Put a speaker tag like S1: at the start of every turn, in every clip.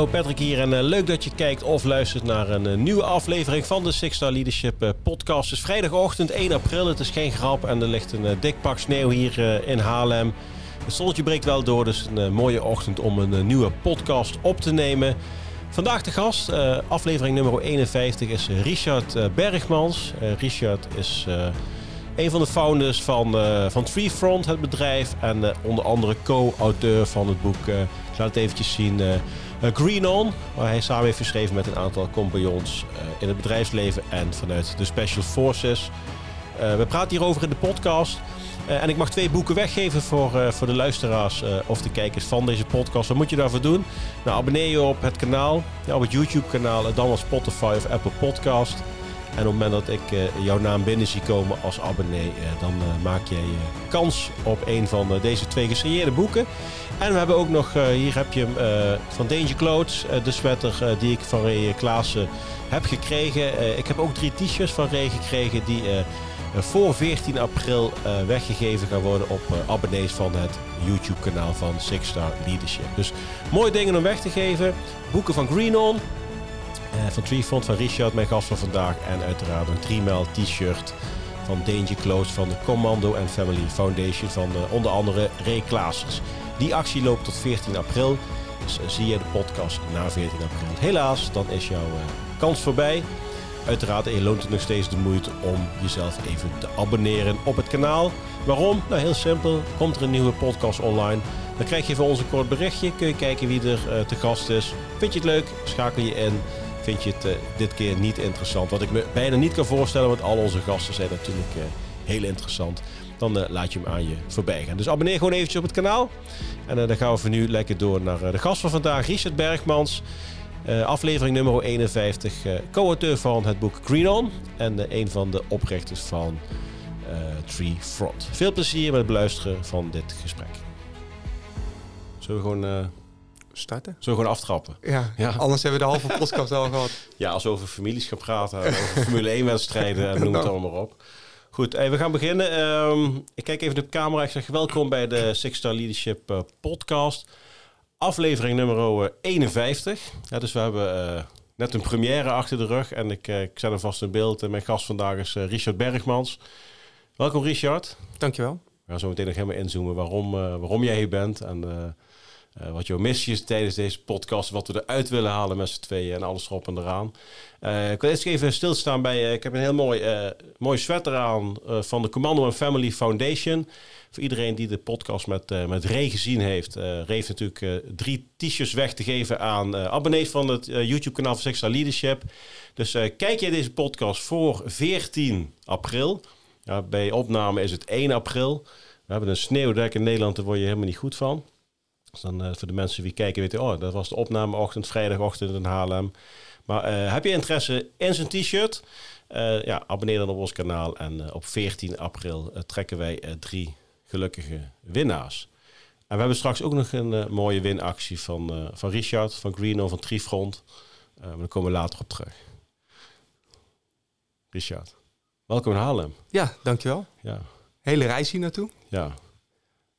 S1: Hallo Patrick hier en uh, leuk dat je kijkt of luistert naar een uh, nieuwe aflevering van de Six Star Leadership uh, podcast. Het is vrijdagochtend 1 april, het is geen grap en er ligt een dik pak sneeuw hier in Haarlem. Het zonnetje breekt wel door, dus een mooie ochtend om een nieuwe podcast op te nemen. Vandaag de gast, aflevering nummer 51, is Richard Bergmans. Richard is een van de founders van, van Treefront, het bedrijf. En onder andere co-auteur van het boek, ik laat het eventjes zien... Green On, waar hij samen heeft geschreven met een aantal compagnons in het bedrijfsleven en vanuit de Special Forces. we praten hierover in de podcast. en ik mag twee boeken weggeven voor, voor de luisteraars of de kijkers van deze podcast. Wat moet je daarvoor doen? Nou, abonneer je op het kanaal, op het YouTube-kanaal, dan op Spotify of Apple Podcast. En op het moment dat ik jouw naam binnen zie komen als abonnee, dan maak jij kans op een van deze twee gesigneerde boeken. En we hebben ook nog, hier heb je hem van Danger Clothes, de sweater die ik van Ray Klaassen heb gekregen. ik heb ook drie t-shirts van Ray gekregen die voor 14 april weggegeven gaan worden op abonnees van het YouTube kanaal van Six Star Leadership. Dus mooie dingen om weg te geven. Boeken van Green On, van Treefront van Richard, mijn gast van vandaag. En uiteraard een 3 t-shirt van Danger Clothes van de Commando and Family Foundation van onder andere Ray Klaasens. Die actie loopt tot 14 april. Dus uh, zie je de podcast na 14 april. Helaas, dan is jouw kans voorbij. Uiteraard je loont het nog steeds de moeite om jezelf even te abonneren op het kanaal. Waarom? Nou, heel simpel. Komt er een nieuwe podcast online, dan krijg je van ons een kort berichtje. Kun je kijken wie er te gast is. Vind je het leuk? Schakel je in. Vind je het dit keer niet interessant? Wat ik me bijna niet kan voorstellen, want al onze gasten zijn natuurlijk heel interessant dan uh, laat je hem aan je voorbij gaan. Dus abonneer gewoon eventjes op het kanaal. En dan gaan we voor nu lekker door naar de gast van vandaag, Richard Bergmans. aflevering nummer 51, co-auteur van het boek Green On. En een van de oprichters van Tree Front. Veel plezier met het beluisteren van dit gesprek. Zullen we gewoon
S2: starten?
S1: Zullen we gewoon aftrappen?
S2: Ja, ja, anders hebben we de halve podcast al gehad.
S1: Ja, als we over families gaan praten, over Formule 1 wedstrijden en noem het allemaal op. Goed, we gaan beginnen. Um, ik kijk even op de camera. Ik zeg welkom bij de Six Star Leadership uh, podcast. Aflevering nummer 51. Ja, dus we hebben uh, net een première achter de rug. En ik, uh, ik zet hem vast in beeld. mijn gast vandaag is Richard Bergmans. Welkom Richard.
S2: Dankjewel.
S1: We gaan zo meteen nog helemaal inzoomen waarom, waarom jij hier bent. En uh, wat jouw missie is tijdens deze podcast, wat we eruit willen halen met z'n tweeën en alles erop en eraan. Uh, ik wil eerst even stilstaan bij, uh, ik heb een heel mooi, mooi sweater aan van de Commando and Family Foundation. Voor iedereen die de podcast met, met Ray gezien heeft. Ray heeft natuurlijk drie t-shirts weg te geven aan abonnees van het YouTube kanaal van Sexual Leadership. Dus kijk je deze podcast voor 14 april. Bij opname is het 1 april. We hebben een sneeuwdek in Nederland, daar word je helemaal niet goed van. Dus dan uh, voor de mensen die kijken weten, oh, dat was de opnameochtend, vrijdagochtend in Haarlem. Maar uh, heb je interesse in zijn t-shirt? Uh, ja, abonneer dan op ons kanaal. En op 14 april trekken wij drie gelukkige winnaars. En we hebben straks ook nog een mooie winactie van, van Richard, van Greeno, van Trifront. maar daar komen we later op terug. Richard, welkom in Haarlem.
S2: Ja, dankjewel. Ja. Hele reis hier naartoe.
S1: Ja,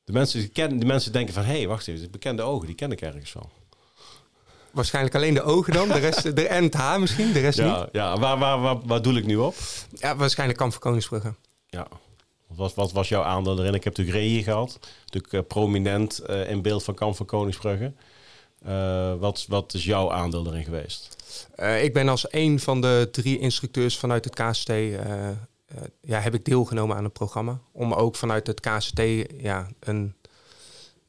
S1: de mensen, die kennen, de mensen denken van, hé, hey, wacht even, bekende ogen, die ken ik ergens van.
S2: Waarschijnlijk alleen de ogen dan, de rest, de en haar misschien, de rest
S1: ja,
S2: niet.
S1: Ja, waar, waar, waar, waar doe ik nu op?
S2: Ja, waarschijnlijk Kamp van Koningsbrugge.
S1: Ja, wat, wat was jouw aandeel erin? Ik heb natuurlijk Ray gehad, natuurlijk uh, prominent uh, in beeld van Kamp van Koningsbrugge. Uh, wat, wat is jouw aandeel erin geweest?
S2: ik ben als een van de drie instructeurs vanuit het KST ja, heb ik deelgenomen aan het programma. Om ook vanuit het KCT ja, een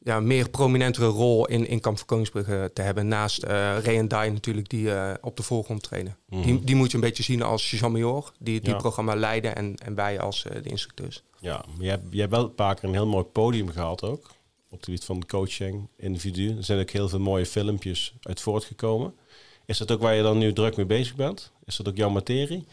S2: ja, meer prominentere rol in, in Kamp van Koningsbrugge te hebben. Naast uh, Ray en Dai natuurlijk, die uh, op de voorgrond trainen. Mm -hmm. die, die moet je een beetje zien als Jean-Major, die het ja. programma leiden. En, en wij als uh, de instructeurs.
S1: Ja, je hebt, je hebt wel een paar keer een heel mooi podium gehad ook. Op het gebied van coaching, individu. Er zijn ook heel veel mooie filmpjes uit voortgekomen. Is dat ook waar je dan nu druk mee bezig bent? Is dat ook jouw materie?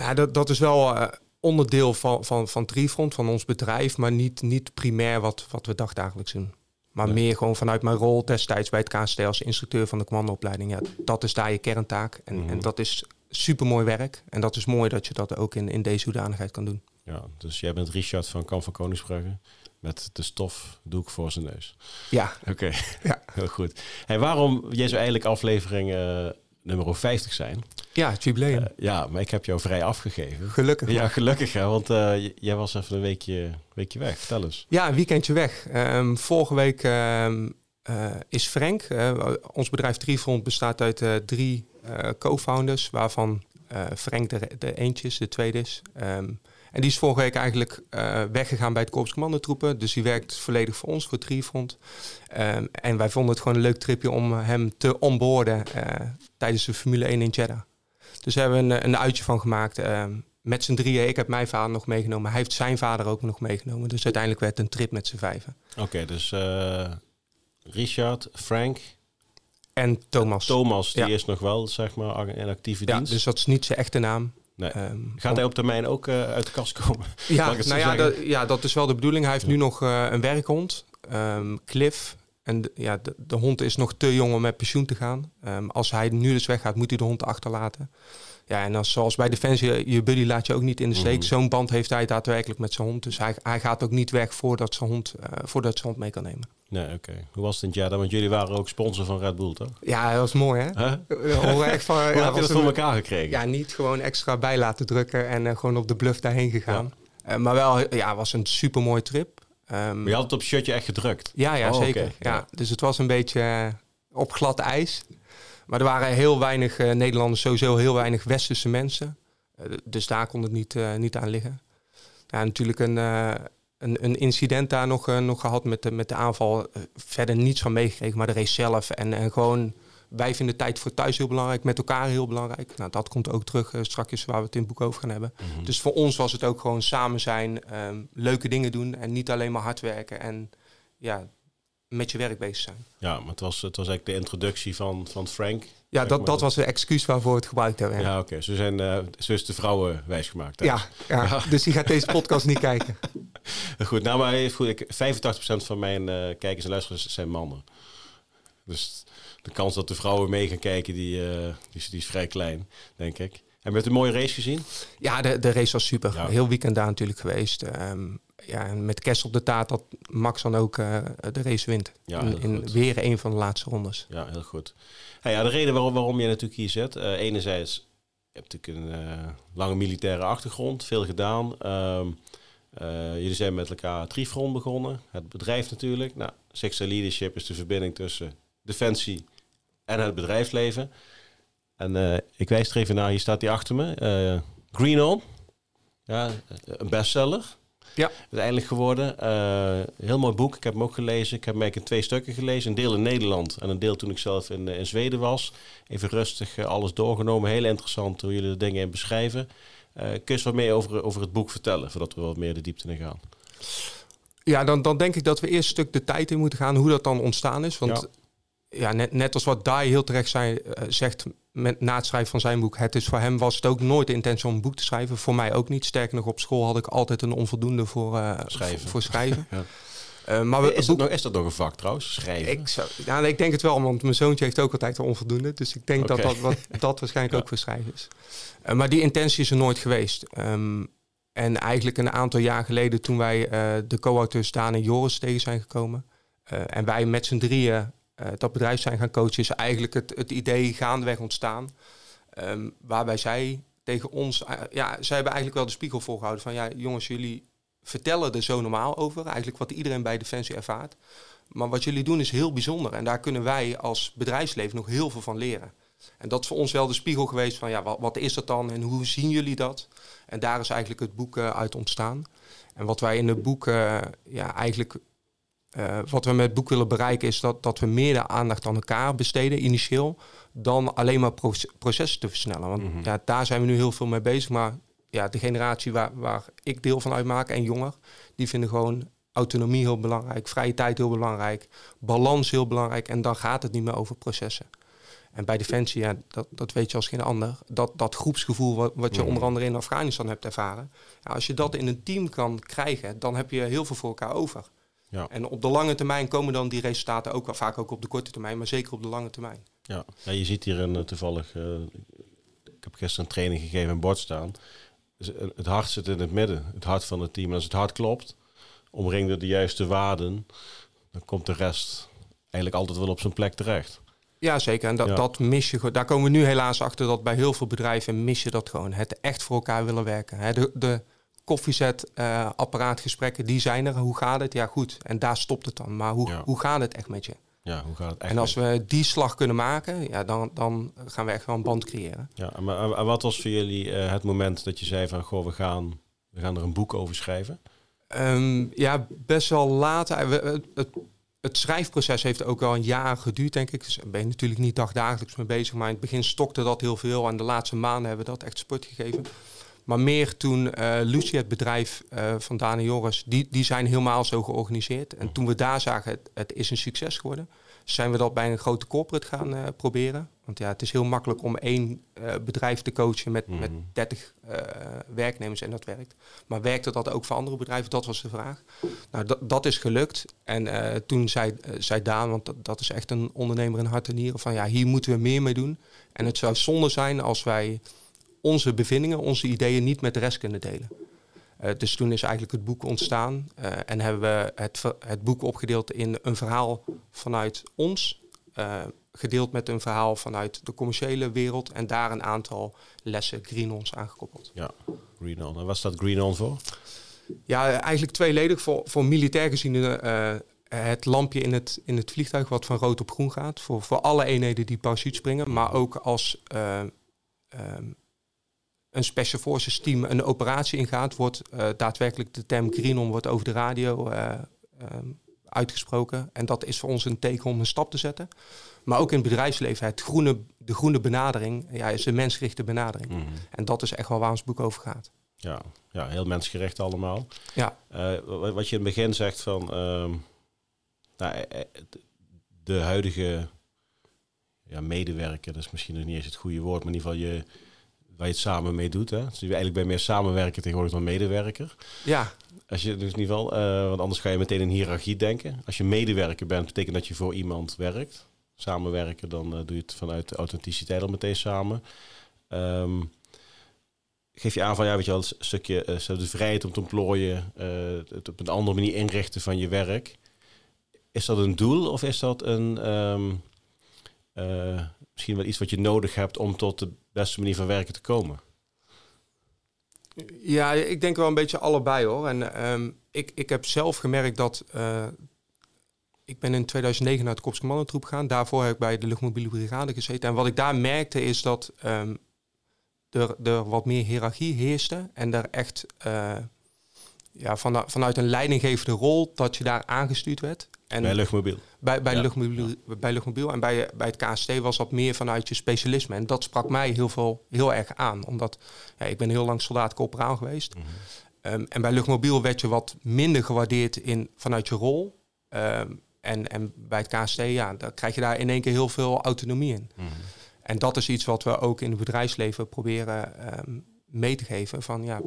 S2: Ja, dat, dat is wel uh, onderdeel van, van, van Trifront, van ons bedrijf, maar niet, niet primair wat, wat we dagdagelijks doen. Maar meer gewoon vanuit mijn rol destijds bij het KST als instructeur van de commandoopleiding. Ja, dat is daar je kerntaak. En, mm -hmm. en dat is super mooi werk. En dat is mooi dat je dat ook in, in deze hoedanigheid kan doen.
S1: Ja, dus jij bent Richard van Kamp van Koningsbrugge. met de stofdoek voor zijn neus.
S2: Ja.
S1: Oké,
S2: Ja.
S1: heel goed. Hey, waarom, jij zou eigenlijk aflevering eh, nummer 50 zijn.
S2: Ja, het jubileum.
S1: Eh, ja, maar ik heb jou vrij afgegeven.
S2: Gelukkig.
S1: Ja, gelukkig hè, want eh, jij was even een weekje, weekje weg. Vertel eens.
S2: Ja, een weekendje weg. Ehm, vorige week ehm, eh, is Frank. ons bedrijf Driefront bestaat uit drie co-founders, waarvan Frank de, de eentje is, de tweede is. Ehm, en die is vorige week eigenlijk eh, weggegaan bij het Korps Commandotroepen. Dus die werkt volledig voor ons, voor Driefront. Ehm, en wij vonden het gewoon een leuk tripje om hem te onboorden eh, tijdens de Formule 1 in Jeddah. Dus daar hebben we een, een uitje van gemaakt. ehm, met z'n drieën. Ik heb mijn vader nog meegenomen. Hij heeft zijn vader ook nog meegenomen. Dus uiteindelijk werd het een trip met z'n vijven.
S1: Oké, dus eh, Richard, Frank,
S2: En Thomas.
S1: Thomas, die
S2: Ja.
S1: is nog wel zeg maar in actieve
S2: ja,
S1: dienst.
S2: dus dat is niet zijn echte naam.
S1: Nee.
S2: Ehm,
S1: Gaat hij op termijn ook eh, uit de kast komen?
S2: Ja, nou ja, dat, ja, dat is wel de bedoeling. Hij heeft
S1: Ja.
S2: nu nog eh, een werkhond, ehm, Cliff. En de, ja, de, de hond is nog te jong om met pensioen te gaan. Ehm, als hij nu dus weggaat, moet hij de hond achterlaten. Ja, en als, zoals bij Defensie, je buddy laat je ook niet in de steek.
S1: Mhm.
S2: Zo'n band heeft hij daadwerkelijk met zijn hond. Dus hij, hij gaat ook niet weg voordat zijn hond, eh, voordat zijn hond mee kan nemen.
S1: Nee, oké. Hoe was het in Jeddah? Want jullie waren ook sponsor van Red Bull, toch?
S2: Ja, dat was mooi hè?
S1: Huh?
S2: We
S1: Hoe
S2: ja,
S1: heb je dat voor elkaar gekregen?
S2: Ja, niet gewoon extra bij laten drukken en eh, gewoon op de bluff daarheen gegaan. Eh, maar wel, ja, was een super mooie trip. Ehm,
S1: Maar je had het op het shirtje echt gedrukt?
S2: ja, ja,
S1: Oh,
S2: zeker. Ja.
S1: Ja.
S2: Dus het was een beetje eh, op glad ijs. Maar er waren heel weinig Nederlanders, sowieso heel weinig westerse mensen. Dus daar kon het niet, niet aan liggen. Ja, natuurlijk een, een, een incident daar nog, eh, nog gehad met de, met de aanval. Eh, verder niets van meegekregen, maar de race zelf. En, en gewoon, wij vinden tijd voor thuis heel belangrijk, met elkaar heel belangrijk. Nou, dat komt ook terug uh, straks waar we het in het boek over gaan hebben.
S1: Mhm.
S2: Dus voor ons was het ook gewoon samen zijn, ehm, leuke dingen doen en niet alleen maar hard werken en ja, met je werk bezig zijn.
S1: Ja, maar het was, het was eigenlijk de introductie van, van Frank.
S2: Ja, dat, dat was de excuus waarvoor we het gebruikt hebben.
S1: Ja,
S2: Ja,
S1: oké. Zo zijn zo is de vrouwen wijsgemaakt.
S2: ja, ja. dus die gaat deze podcast niet kijken.
S1: Goed, nou maar even goed. Ik, 85% van mijn eh, kijkers en luisteraars zijn mannen. Dus de kans dat de vrouwen mee gaan kijken, die, eh, die, is, die is vrij klein, denk ik. En met een mooie race gezien?
S2: Ja, de, de race was super.
S1: Ja.
S2: Heel weekend daar natuurlijk geweest. Ehm, ja, en met kerst op de taart dat Max dan ook eh, de race wint.
S1: Ja,
S2: in, weer een van de laatste rondes.
S1: Ja, heel goed. Hey, ja, de reden waarom, waarom je natuurlijk hier zit, eh, enerzijds, je hebt natuurlijk een eh, lange militaire achtergrond, veel gedaan. Ehm, eh, jullie zijn met elkaar Trifron begonnen, het bedrijf natuurlijk. Nou, Sixer Leadership is de verbinding tussen defensie en het bedrijfsleven. En ik wijs er even naar, hier staat die achter me. Green On, ja, een bestseller.
S2: Ja.
S1: Uiteindelijk geworden. Eh, heel mooi boek. Ik heb hem ook gelezen. Ik heb hem eigenlijk in twee stukken gelezen. Een deel in Nederland en een deel toen ik zelf in, eh, in Zweden was. Even rustig eh, alles doorgenomen. Heel interessant hoe jullie de dingen in beschrijven. Kun je eens wat meer over, over het boek vertellen, voordat we wat meer de diepte in gaan?
S2: Ja, dan, dan denk ik dat we eerst een stuk de tijd in moeten gaan hoe dat dan ontstaan is. Want ja, net, net als wat Dai heel terecht zei, eh, zegt met, na het schrijven van zijn boek. Het is voor hem was het ook nooit de intentie om een boek te schrijven. Voor mij ook niet. Sterker nog, op school had ik altijd een onvoldoende voor, eh,
S1: Schrijven.
S2: Voor, schrijven.
S1: Ja.
S2: Eh, maar we,
S1: Is dat, nog, is dat nog een vak trouwens? Schrijven?
S2: ik, zou, ik denk het wel, want mijn zoontje heeft ook altijd een onvoldoende. Dus ik denk dat dat, wat, dat waarschijnlijk
S1: Ja.
S2: ook voor schrijven is. Maar die intentie is er nooit geweest. Ehm, en eigenlijk een aantal jaar geleden, toen wij de co-auteurs Daan en Joris tegen zijn gekomen. en wij met z'n drieën dat bedrijf zijn gaan coachen, is eigenlijk het, het idee gaandeweg ontstaan. Ehm, waarbij zij tegen ons, eh, ja, zij hebben eigenlijk wel de spiegel voorgehouden van ja, jongens, jullie vertellen er zo normaal over, eigenlijk wat iedereen bij Defensie ervaart. Maar wat jullie doen is heel bijzonder en daar kunnen wij als bedrijfsleven nog heel veel van leren. En dat is voor ons wel de spiegel geweest van ja, wat, wat is dat dan en hoe zien jullie dat? En daar is eigenlijk het boek eh, uit ontstaan. En wat wij in het boek eh, ja, eigenlijk eh, wat we met het boek willen bereiken is dat, dat we meer de aandacht aan elkaar besteden initieel dan alleen maar proce- processen te versnellen. Want
S1: Mhm.
S2: ja, daar zijn we nu heel veel mee bezig. Maar ja, de generatie waar, waar ik deel van uitmaak en jonger, die vinden gewoon autonomie heel belangrijk, vrije tijd heel belangrijk, balans heel belangrijk. En dan gaat het niet meer over processen. En bij Defensie, ja, dat, dat weet je als geen ander, dat, dat groepsgevoel wat, wat je
S1: Mhm.
S2: onder andere in Afghanistan hebt ervaren. Ja, als je dat in een team kan krijgen, dan heb je heel veel voor elkaar over.
S1: Ja.
S2: En op de lange termijn komen dan die resultaten ook wel vaak ook op de korte termijn, maar zeker op de lange termijn.
S1: Ja. ja, je ziet hier een eh, toevallig, eh, ik heb gisteren een training gegeven, een bord staan. Eh, het hart zit in het midden, het hart van het team. En als het hart klopt, omringd door de juiste waarden, dan komt de rest eigenlijk altijd wel op zijn plek terecht.
S2: Ja, zeker. En dat,
S1: Ja.
S2: dat mis je. Daar komen we nu helaas achter dat bij heel veel bedrijven mis je dat gewoon. Het echt voor elkaar willen werken. Hè, de, de koffiezet, eh, apparaatgesprekken, die zijn er. Hoe gaat het? Ja, goed. En daar stopt het dan. Maar hoe,
S1: Ja.
S2: hoe gaat het echt met je?
S1: Ja, hoe gaat het echt?
S2: En als we die slag kunnen maken, ja, dan, dan gaan we echt wel een band creëren.
S1: Ja, maar en wat was voor jullie eh, het moment dat je zei van, goh, we gaan, we gaan er een boek over schrijven?
S2: Ehm, ja, best wel laat. Eh, we- Het, het, schrijfproces heeft ook wel een jaar geduurd, denk ik. Dus daar ben je natuurlijk niet dagdagelijks mee bezig. Maar in het begin stokte dat heel veel. En de laatste maanden hebben we dat echt spurt gegeven. Maar meer toen eh Lucie, het bedrijf eh, van Daan en Joris, die, die zijn helemaal zo georganiseerd. En toen we daar zagen, het, het is een succes geworden, zijn we dat bij een grote corporate gaan eh, proberen. Want ja, het is heel makkelijk om één bedrijf te coachen met, met
S1: Mhm.
S2: 30 eh, werknemers en dat werkt. Maar werkte dat ook voor andere bedrijven? Dat was de vraag. Nou, dat, dat is gelukt. En toen zei, zei Daan, want dat, dat is echt een ondernemer in hart en nieren, van ja, hier moeten we meer mee doen. En het zou zonde zijn als wij onze bevindingen, onze ideeën niet met de rest kunnen delen. Eh, dus toen is eigenlijk het boek ontstaan eh, en hebben we het, het boek opgedeeld in een verhaal vanuit ons, eh, gedeeld met een verhaal vanuit de commerciële wereld en daar een aantal lessen Green Ons aangekoppeld.
S1: Ja, Green On. En staat Green On voor?
S2: Ja, eigenlijk tweeledig. Voor, voor militair gezien het lampje in het, in het vliegtuig wat van rood op groen gaat. Voor, voor alle eenheden die parachute springen. Maar ook als eh, ehm, een Special Forces team een operatie ingaat, wordt eh, daadwerkelijk de term Greenon wordt over de radio eh, ehm, uitgesproken. En dat is voor ons een teken om een stap te zetten. Maar ook in het bedrijfsleven, het groene, de groene benadering ja, is een mensgerichte benadering.
S1: Mhm.
S2: En dat is echt wel waar ons boek over gaat.
S1: Ja, ja, heel mensgericht allemaal.
S2: Ja.
S1: Eh, wa- wat je in het begin zegt van ehm, nou, eh, eh, de huidige ja, medewerker, dat is misschien nog niet eens het goede woord, maar in ieder geval je, waar je het samen mee doet. Hè? Dus je eigenlijk bij meer samenwerken tegenwoordig dan medewerker.
S2: Ja,
S1: Als je dus in ieder geval, eh, want anders ga je meteen in hiërarchie denken. Als je medewerker bent, betekent dat je voor iemand werkt. Samenwerken, dan eh, doe je het vanuit de authenticiteit al meteen samen. Ehm, geef je aan van, ja, weet je wel, een stukje zo de vrijheid om te ontplooien, het op een andere manier inrichten van je werk. Is dat een doel of is dat een, ehm, eh, misschien wel iets wat je nodig hebt om tot de beste manier van werken te komen?
S2: Ja, ik denk wel een beetje allebei hoor. En ehm, ik, ik heb zelf gemerkt dat. eh, ik ben in 2009 naar het Korps Commandotroep gegaan. Daarvoor heb ik bij de luchtmobiele brigade gezeten. En wat ik daar merkte is dat ehm, er, wat meer hiërarchie heerste. En er echt eh, ja, van, vanuit een leidinggevende rol dat je daar aangestuurd werd. En
S1: bij luchtmobiel.
S2: bij, bij,
S1: Ja.
S2: luchtmobiel, bij luchtmobiel en bij, bij het KST was dat meer vanuit je specialisme. En dat sprak mij heel, veel, heel erg aan. Omdat ja, ik ben heel lang soldaat-corporaal geweest.
S1: Mhm.
S2: Ehm, en bij luchtmobiel werd je wat minder gewaardeerd in, vanuit je rol. Ehm, en, en bij het KST, ja, dan krijg je daar in één keer heel veel autonomie in.
S1: Mhm.
S2: En dat is iets wat we ook in het bedrijfsleven proberen ehm, mee te geven. Van ja,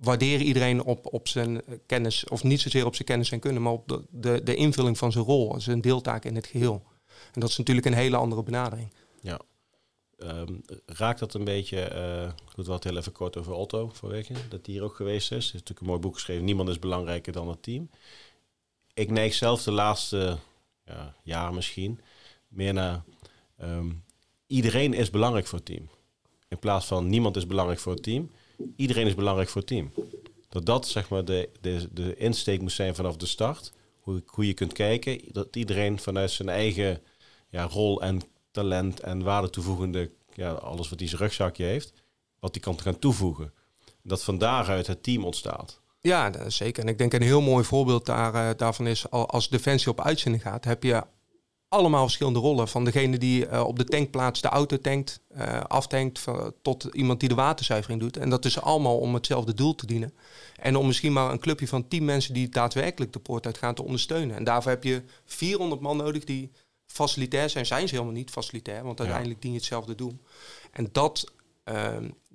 S2: waardeer iedereen op, op zijn kennis, of niet zozeer op zijn kennis en kunnen, maar op de, de, de invulling van zijn rol, zijn deeltaak in het geheel. En dat is natuurlijk een hele andere benadering.
S1: Ehm, raakt dat een beetje, eh goed, we hadden heel even kort over Otto vanwege, dat die hier ook geweest is. Er is natuurlijk een mooi boek geschreven, Niemand is belangrijker dan het team. Ik neig zelf de laatste ja, jaar misschien meer naar ehm, iedereen is belangrijk voor het team. In plaats van niemand is belangrijk voor het team, iedereen is belangrijk voor het team. Dat dat zeg maar de, de, de insteek moet zijn vanaf de start. Hoe, hoe je kunt kijken, dat iedereen vanuit zijn eigen ja, rol en talent en waarde toevoegende, ja, alles wat hij zijn rugzakje heeft, wat hij kan gaan toevoegen. Dat van daaruit het team ontstaat.
S2: Ja, zeker. En ik denk een heel mooi voorbeeld daar, eh, daarvan is, al- als Defensie op uitzending gaat, heb je allemaal verschillende rollen. Van degene die eh, op de tankplaats de auto tankt, eh, aftankt, tot iemand die de waterzuivering doet. En dat is allemaal om hetzelfde doel te dienen. En om misschien maar een clubje van 10 mensen die daadwerkelijk de poort uitgaan te ondersteunen. En daarvoor heb je 400 man nodig die facilitair zijn. Zijn ze helemaal niet facilitair, want uiteindelijk dien je hetzelfde doel. En dat,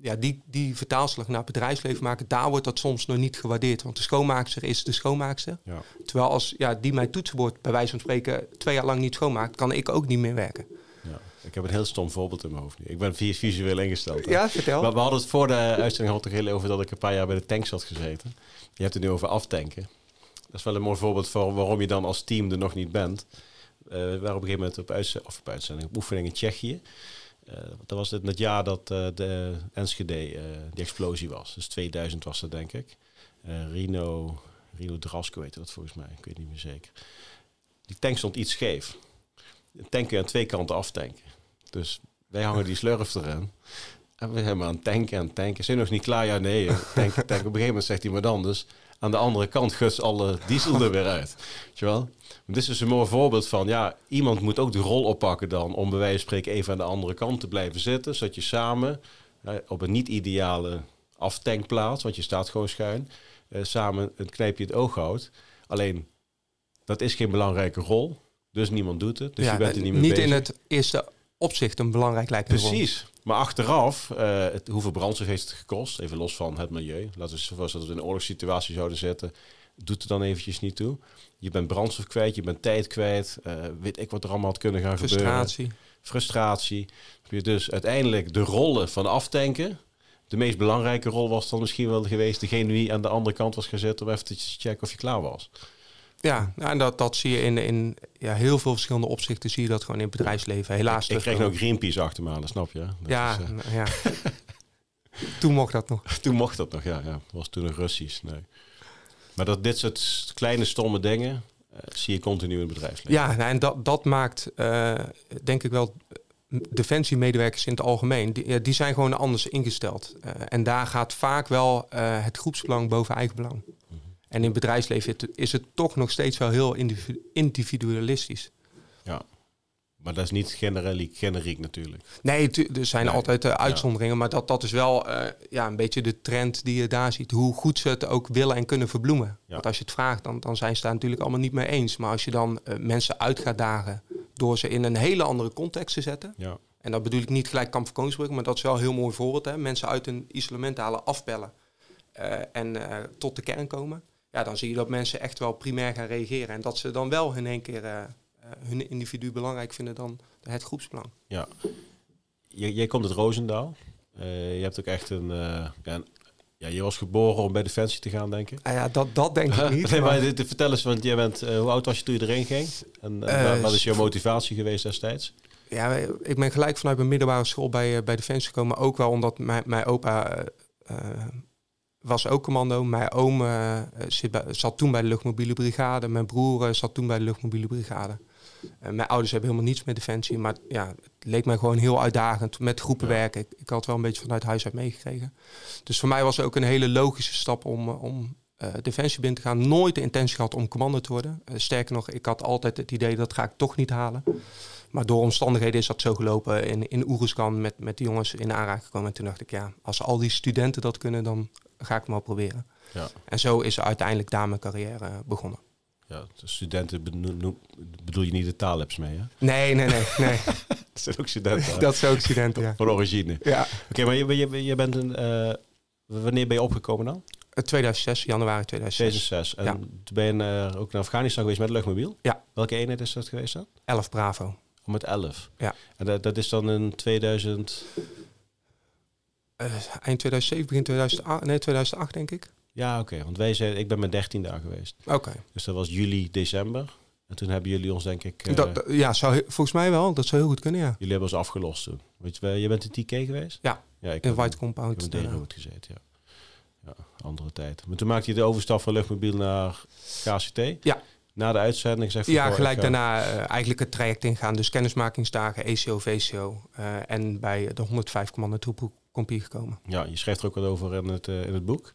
S2: ja, die, die vertaalslag naar het bedrijfsleven maken, daar wordt dat soms nog niet gewaardeerd. Want de schoonmaakster is de schoonmaakster.
S1: Ja.
S2: Terwijl als ja, die mijn toetsenbord bij wijze van spreken twee jaar lang niet schoonmaakt, kan ik ook niet meer werken.
S1: Ja. Ik heb een heel stom voorbeeld in mijn hoofd nu. Ik ben vi- visueel ingesteld. hè.
S2: Ja, vertel.
S1: Maar we hadden het voor de uitzending had ik heel over dat ik een paar jaar bij de tanks had gezeten. Je hebt het nu over aftanken. is wel een mooi voorbeeld voor waarom je dan als team er nog niet bent. Uh, we waren op een gegeven moment op, uitzending, of op uitzending, op oefening in Tsjechië. Uh, dat was het, het jaar dat uh, de Enschede, uh, die explosie was. Dus 2000 was dat, denk ik. Rino, Rino Drasco heette dat volgens mij. Ik weet niet meer zeker. Die tank stond iets scheef. De tank kun je aan twee kanten aftanken. Dus wij hangen die slurf erin. En we zijn maar aan het tanken en tanken. Zijn nog niet klaar? Ja, nee. Tanken, tanken. Op een gegeven moment zegt iemand anders. Aan de andere kant guts alle diesel er weer uit. Weet je wel? Dit is dus een mooi voorbeeld van, ja, iemand moet ook de rol oppakken dan om bij wijze van spreken even aan de andere kant te blijven zitten, zodat je samen op een niet-ideale aftankplaats, want je staat gewoon schuin, uh, samen een knijpje het oog houdt. Alleen, dat is geen belangrijke rol, dus niemand doet het, dus
S2: ja,
S1: je bent er niet mee
S2: Niet
S1: bezig.
S2: in het eerste opzicht een belangrijk lijkt
S1: Precies. Maar achteraf, uh, het, hoeveel brandstof heeft het gekost? Even los van het milieu. Laten we zoals dat we in een oorlogssituatie zouden zetten. Doet er dan eventjes niet toe. Je bent brandstof kwijt, je bent tijd kwijt. Uh, weet ik wat er allemaal had kunnen gaan
S2: Frustratie.
S1: gebeuren. Frustratie. Dus uiteindelijk de rollen van aftanken. De meest belangrijke rol was dan misschien wel geweest... degene die aan de andere kant was gezet... om even te checken of je klaar was.
S2: Ja, nou, en dat, dat zie je in, in ja, heel veel verschillende opzichten. Zie je dat gewoon in het bedrijfsleven. Helaas.
S1: Ik, ik kreeg ook Greenpeace achter me halen, snap je? Dat
S2: ja,
S1: is, uh...
S2: ja. toen mocht dat nog.
S1: toen mocht dat nog, ja. ja. Dat was toen nog Russisch. Nee. Maar dat dit soort kleine stomme dingen uh, zie je continu in het bedrijfsleven.
S2: Ja, nou, en dat, dat maakt uh, denk ik wel defensiemedewerkers in het algemeen. Die, die zijn gewoon anders ingesteld. Uh, en daar gaat vaak wel het groepsbelang boven eigenbelang. Mm -hmm. En in het bedrijfsleven is het toch nog steeds wel heel individualistisch.
S1: Ja. Maar dat is niet generiek, generiek natuurlijk.
S2: Nee, er zijn nee. altijd uh, uitzonderingen. Maar dat, dat is wel uh, ja, een beetje de trend die je daar ziet. Hoe goed ze het ook willen en kunnen verbloemen. Ja. Want als je het vraagt, dan, dan zijn ze daar natuurlijk allemaal niet mee eens. Maar als je dan uh, mensen uit gaat dagen door ze in een hele andere context te zetten.
S1: Ja.
S2: En dat bedoel ik niet gelijk kamp van Koningsbrug, maar dat is wel een heel mooi voorbeeld. Hè? Mensen uit een isolement halen, afbellen en tot de kern komen. Ja, dan zie je dat mensen echt wel primair gaan reageren. En dat ze dan wel in één keer uh, hun individu belangrijk vinden dan het groepsbelang.
S1: Ja, je, jij komt uit Roosendaal. Uh, je hebt ook echt een, uh, ja, ja, je was geboren om bij Defensie te gaan, denk ik.
S2: Ah ja, dat, dat denk ik niet.
S1: nee, maar dit, vertel eens, want jij bent, hoe oud was je toen je erin ging? En, en wat is jouw motivatie geweest destijds?
S2: Ja, ik ben gelijk vanuit mijn middelbare school bij, bij Defensie gekomen. Ook wel omdat mijn, mijn opa was ook commando. Mijn oom uh, zit bij, zat toen bij de luchtmobiele brigade. Mijn broer uh, zat toen bij de luchtmobiele brigade. Uh, mijn ouders hebben helemaal niets met defensie. Maar ja, het leek mij gewoon heel uitdagend met groepen ja. werken. Ik, ik, had wel een beetje vanuit huis uit meegekregen. Dus voor mij was het ook een hele logische stap om, om defensie binnen te gaan. Nooit de intentie gehad om commando te worden. sterker nog, ik had altijd het idee dat ga ik toch niet halen. Maar door omstandigheden is dat zo gelopen. In, in Oeruzkan met, met die jongens in aanraking gekomen. En toen dacht ik, ja, als al die studenten dat kunnen, dan ga ik het maar proberen.
S1: Ja.
S2: En zo is uiteindelijk daar mijn carrière begonnen.
S1: Ja, de studenten bedoel, je niet de taallabs mee, hè?
S2: Nee, nee, nee. nee.
S1: dat zijn ook studenten.
S2: dat zijn ook studenten, ja.
S1: Van origine.
S2: Ja.
S1: Oké, okay, maar je, je, je bent een... Uh, wanneer ben je opgekomen dan?
S2: 2006, januari 2006.
S1: 2006. En ja. toen ben je uh, ook naar Afghanistan geweest met luchtmobiel?
S2: Ja.
S1: Welke eenheid is dat geweest dan?
S2: 11 Bravo.
S1: Oh, met 11?
S2: Ja.
S1: En dat, dat is dan in 2000...
S2: Uh, eind 2007, begin 2008, nee 2008 denk ik.
S1: Ja, oké. Okay. Want wij zijn, ik ben met 13 daar geweest.
S2: Oké. Okay.
S1: Dus dat was juli, december. En toen hebben jullie ons denk ik...
S2: Uh, dat, ja, zou, volgens mij wel. Dat zou heel goed kunnen, ja.
S1: Jullie hebben ons afgelost toen. Weet je, je bent in TK geweest?
S2: Ja,
S1: ja ik
S2: in
S1: heb,
S2: White Compound.
S1: Ik heb in Deerhout gezeten, ja. Ja, andere tijd. Maar toen maakte je de overstap van luchtmobiel naar KCT.
S2: Ja.
S1: Na de uitzending zeg
S2: Ja, gelijk daarna uh, eigenlijk het traject ingaan. Dus kennismakingsdagen, ECO, VCO. Uh, en bij de 105 commando troepencompie gekomen.
S1: Ja, je schrijft er ook wat over in het, uh, in het boek.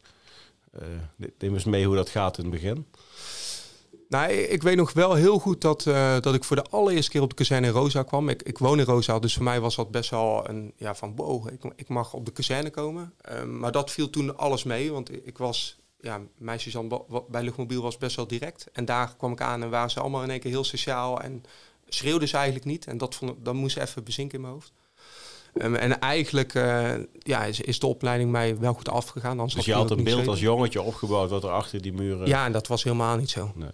S1: neem eens mee hoe dat gaat in het begin.
S2: Nou, ik weet nog wel heel goed dat, uh, dat ik voor de allereerste keer op de kazerne in Rosa kwam. Ik, ik woon in Rosa, dus voor mij was dat best wel een ja, van wow, ik, ik mag op de kazerne komen. Uh, maar dat viel toen alles mee, want ik, ik was, ja, meisjes bij Luchtmobiel was best wel direct. En daar kwam ik aan en waren ze allemaal in één keer heel sociaal en schreeuwden ze eigenlijk niet. En dat, vond, dat moest even bezinken in mijn hoofd. Um, en eigenlijk uh, ja, is, is, de opleiding mij wel goed afgegaan.
S1: Dus je had een beeld als jongetje opgebouwd wat er achter die muren...
S2: Ja, en dat was helemaal niet zo.
S1: Nee.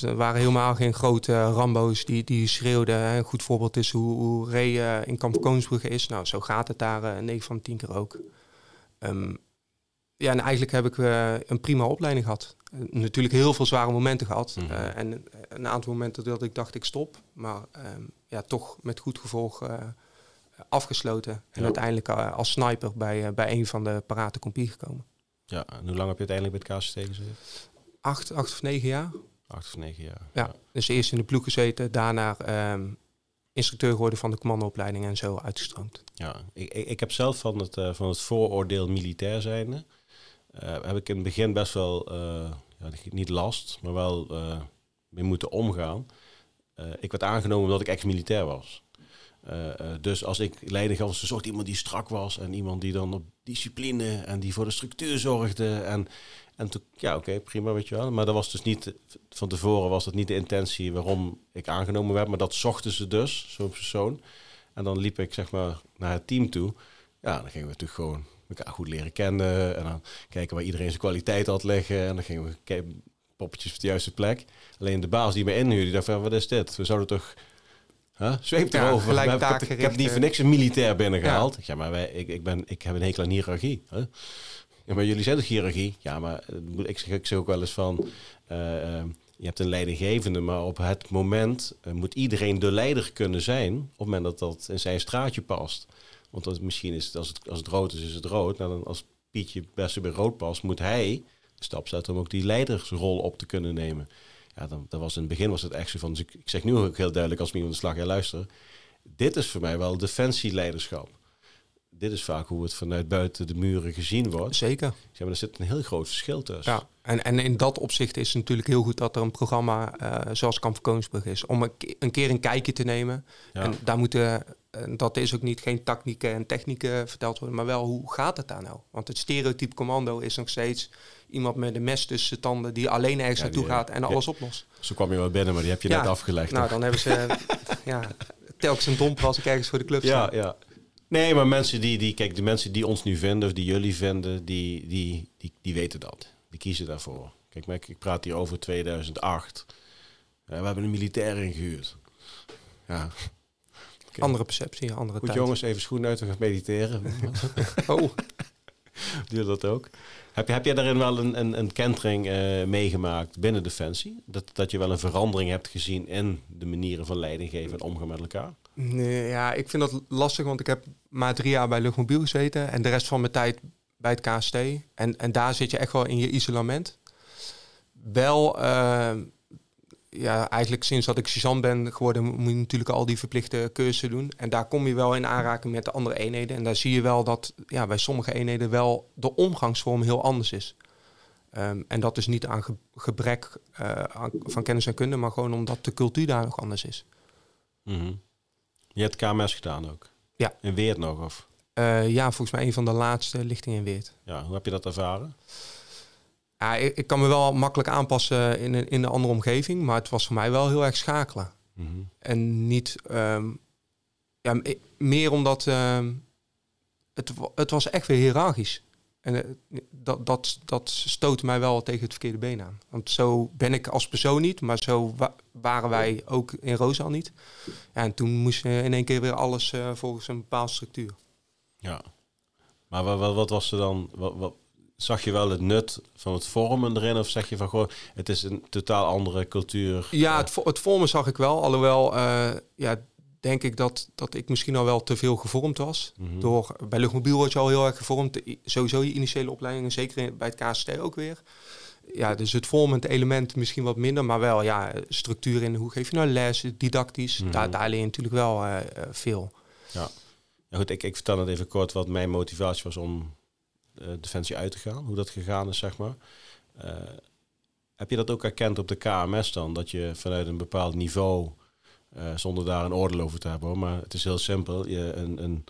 S2: Het waren helemaal geen grote Rambo's die, die schreeuwden. Een goed voorbeeld is hoe, hoe Ray uh, in Kamp Koningsbrugge is. Nou, zo gaat het daar uh, 9 van 10 keer ook. Um, ja, en eigenlijk heb ik een prima opleiding gehad. natuurlijk heel veel zware momenten gehad. Mhm. en een aantal momenten dat ik dacht ik stop. Maar ehm, ja, toch met goed gevolg afgesloten. En uiteindelijk als sniper bij, bij een van de parate compie gekomen.
S1: Ja, en hoe lang heb je uiteindelijk bij het KCT gezeten?
S2: Acht, acht of negen jaar.
S1: Acht of negen jaar.
S2: Ja, dus eerst in de ploeg gezeten, daarna ehm, instructeur geworden van de commandoopleiding en zo uitgestroomd.
S1: Ja, ik, ik, ik heb zelf van het, uh, van het vooroordeel militair zijnde, heb ik in het begin best wel, uh, ja, niet last, maar wel mee moeten omgaan. ik werd aangenomen omdat ik ex-militair was. dus als ik leiding gaf, zocht iemand die strak was en iemand die dan op discipline en die voor de structuur zorgde. En en toen, ja, oké, prima, weet je wel. Maar dat was dus niet, van tevoren was dat niet de intentie waarom ik aangenomen werd. Maar dat zochten ze dus, zo'n persoon. En dan liep ik, zeg maar, naar het team toe. Ja, dan gingen we natuurlijk gewoon elkaar goed leren kennen. En dan kijken waar iedereen zijn kwaliteit had liggen. En dan gingen we kijken, poppetjes op de juiste plek. Alleen de baas die me inhuurde, die dacht van, wat is dit? We zouden toch... Huh? Zweep erover. Ja, ik, heb, ik heb niet voor niks een militair binnengehaald. Ja, ja maar wij, ik, ik, ben, ik heb een hekel aan hiërarchie. Huh? Ja, maar jullie zijn toch hiërarchie? Ja, maar eh, ik zeg, ik zeg ook wel eens van... Uh, je hebt een leidinggevende, maar op het moment moet iedereen de leider kunnen zijn. Op het moment dat dat in zijn straatje past. Want dat, misschien is het als, het, als het rood is, is het rood. Nou, dan als Pietje best bij rood past, moet hij de stap zetten om ook die leidersrol op te kunnen nemen. Ja, dan, dat was in het begin was het echt zo van. Dus ik, ik zeg nu ook heel duidelijk als iemand de slag, ja luister. Dit is voor mij wel defensieleiderschap dit is vaak hoe het vanuit buiten de muren gezien wordt.
S2: Zeker.
S1: Ja, maar er zit een heel groot verschil tussen.
S2: Ja, en, en in dat opzicht is het natuurlijk heel goed dat er een programma uh, zoals Kamp Koningsbrug is. Om een, keer een kijkje te nemen. Ja. En daar moeten, dat is ook niet geen tactieken en technieken verteld worden, maar wel hoe gaat het daar nou? Want het stereotype commando is nog steeds iemand met een mes tussen tanden die alleen ergens naartoe gaat en alles oplost.
S1: Zo kwam je wel binnen, maar die heb je net afgelegd.
S2: Nou, dan hebben ze ja, telkens een domper als ik ergens voor de club
S1: sta. Ja, ja. Nee, maar mensen die, die, kijk, de mensen die ons nu vinden, of die jullie vinden, die, die, die, die weten dat. Die kiezen daarvoor. Kijk, maar ik, ik praat hier over 2008. we hebben een militair ingehuurd. Ja.
S2: Andere perceptie, andere
S1: Goed, jongens, even schoenen uit, we gaan mediteren. oh. Dat ook? Heb, je, heb jij daarin wel een, een, een kentering uh, meegemaakt binnen Defensie? Dat, dat je wel een verandering hebt gezien in de manieren van leiding geven en omgaan met elkaar?
S2: Nee, ja, ik vind dat lastig, want ik heb maar drie jaar bij Luchtmobiel gezeten en de rest van mijn tijd bij het KST. En, en daar zit je echt wel in je isolement. Wel, uh, ja, eigenlijk sinds dat ik sergeant ben geworden, moet je natuurlijk al die verplichte cursussen doen. En daar kom je wel in aanraking met de andere eenheden. En daar zie je wel dat ja, bij sommige eenheden wel de omgangsvorm heel anders is. Um, en dat is niet aan gebrek uh, van kennis en kunde, maar gewoon omdat de cultuur daar nog anders is.
S1: Mm -hmm. Je hebt KMS gedaan ook?
S2: Ja.
S1: In Weert nog? Of?
S2: Uh, ja, volgens mij een van de laatste lichtingen in Weert.
S1: Ja, hoe heb je dat ervaren?
S2: Ja, ik, ik, kan me wel makkelijk aanpassen in een, in een andere omgeving, maar het was voor mij wel heel erg schakelen. Mm -hmm. En niet, um, ja, meer omdat um, het, het was echt weer hiërarchisch. En uh, dat, dat, dat stootte mij wel tegen het verkeerde been aan. Want zo ben ik als persoon niet, maar zo wa waren wij ook in Roosal niet. Ja, en toen moest je in één keer weer alles uh, volgens een bepaalde structuur.
S1: Ja, maar wat, wat was er dan? Wat, wat, zag je wel het nut van het vormen erin? Of zeg je van gewoon, het is een totaal andere cultuur?
S2: Ja, het, het vormen zag ik wel. Alhoewel, uh, ja, denk ik dat, dat ik misschien al wel te veel gevormd was. Mm Door, bij Luchtmobiel word je al heel erg gevormd. Sowieso je initiële opleidingen, zeker bij het KST ook weer. Ja, dus het vormend element misschien wat minder, maar wel ja, structuur in hoe geef je nou les, didactisch. Mm daar, daar leer je natuurlijk wel uh, veel.
S1: Ja. ja, goed, ik, ik vertel het even kort wat mijn motivatie was om Defensie uit te gaan. Hoe dat gegaan is, zeg maar. Uh, heb je dat ook erkend op de KMS dan? Dat je vanuit een bepaald niveau uh, zonder daar een oordeel over te hebben. Maar het is heel simpel. Je, een, een,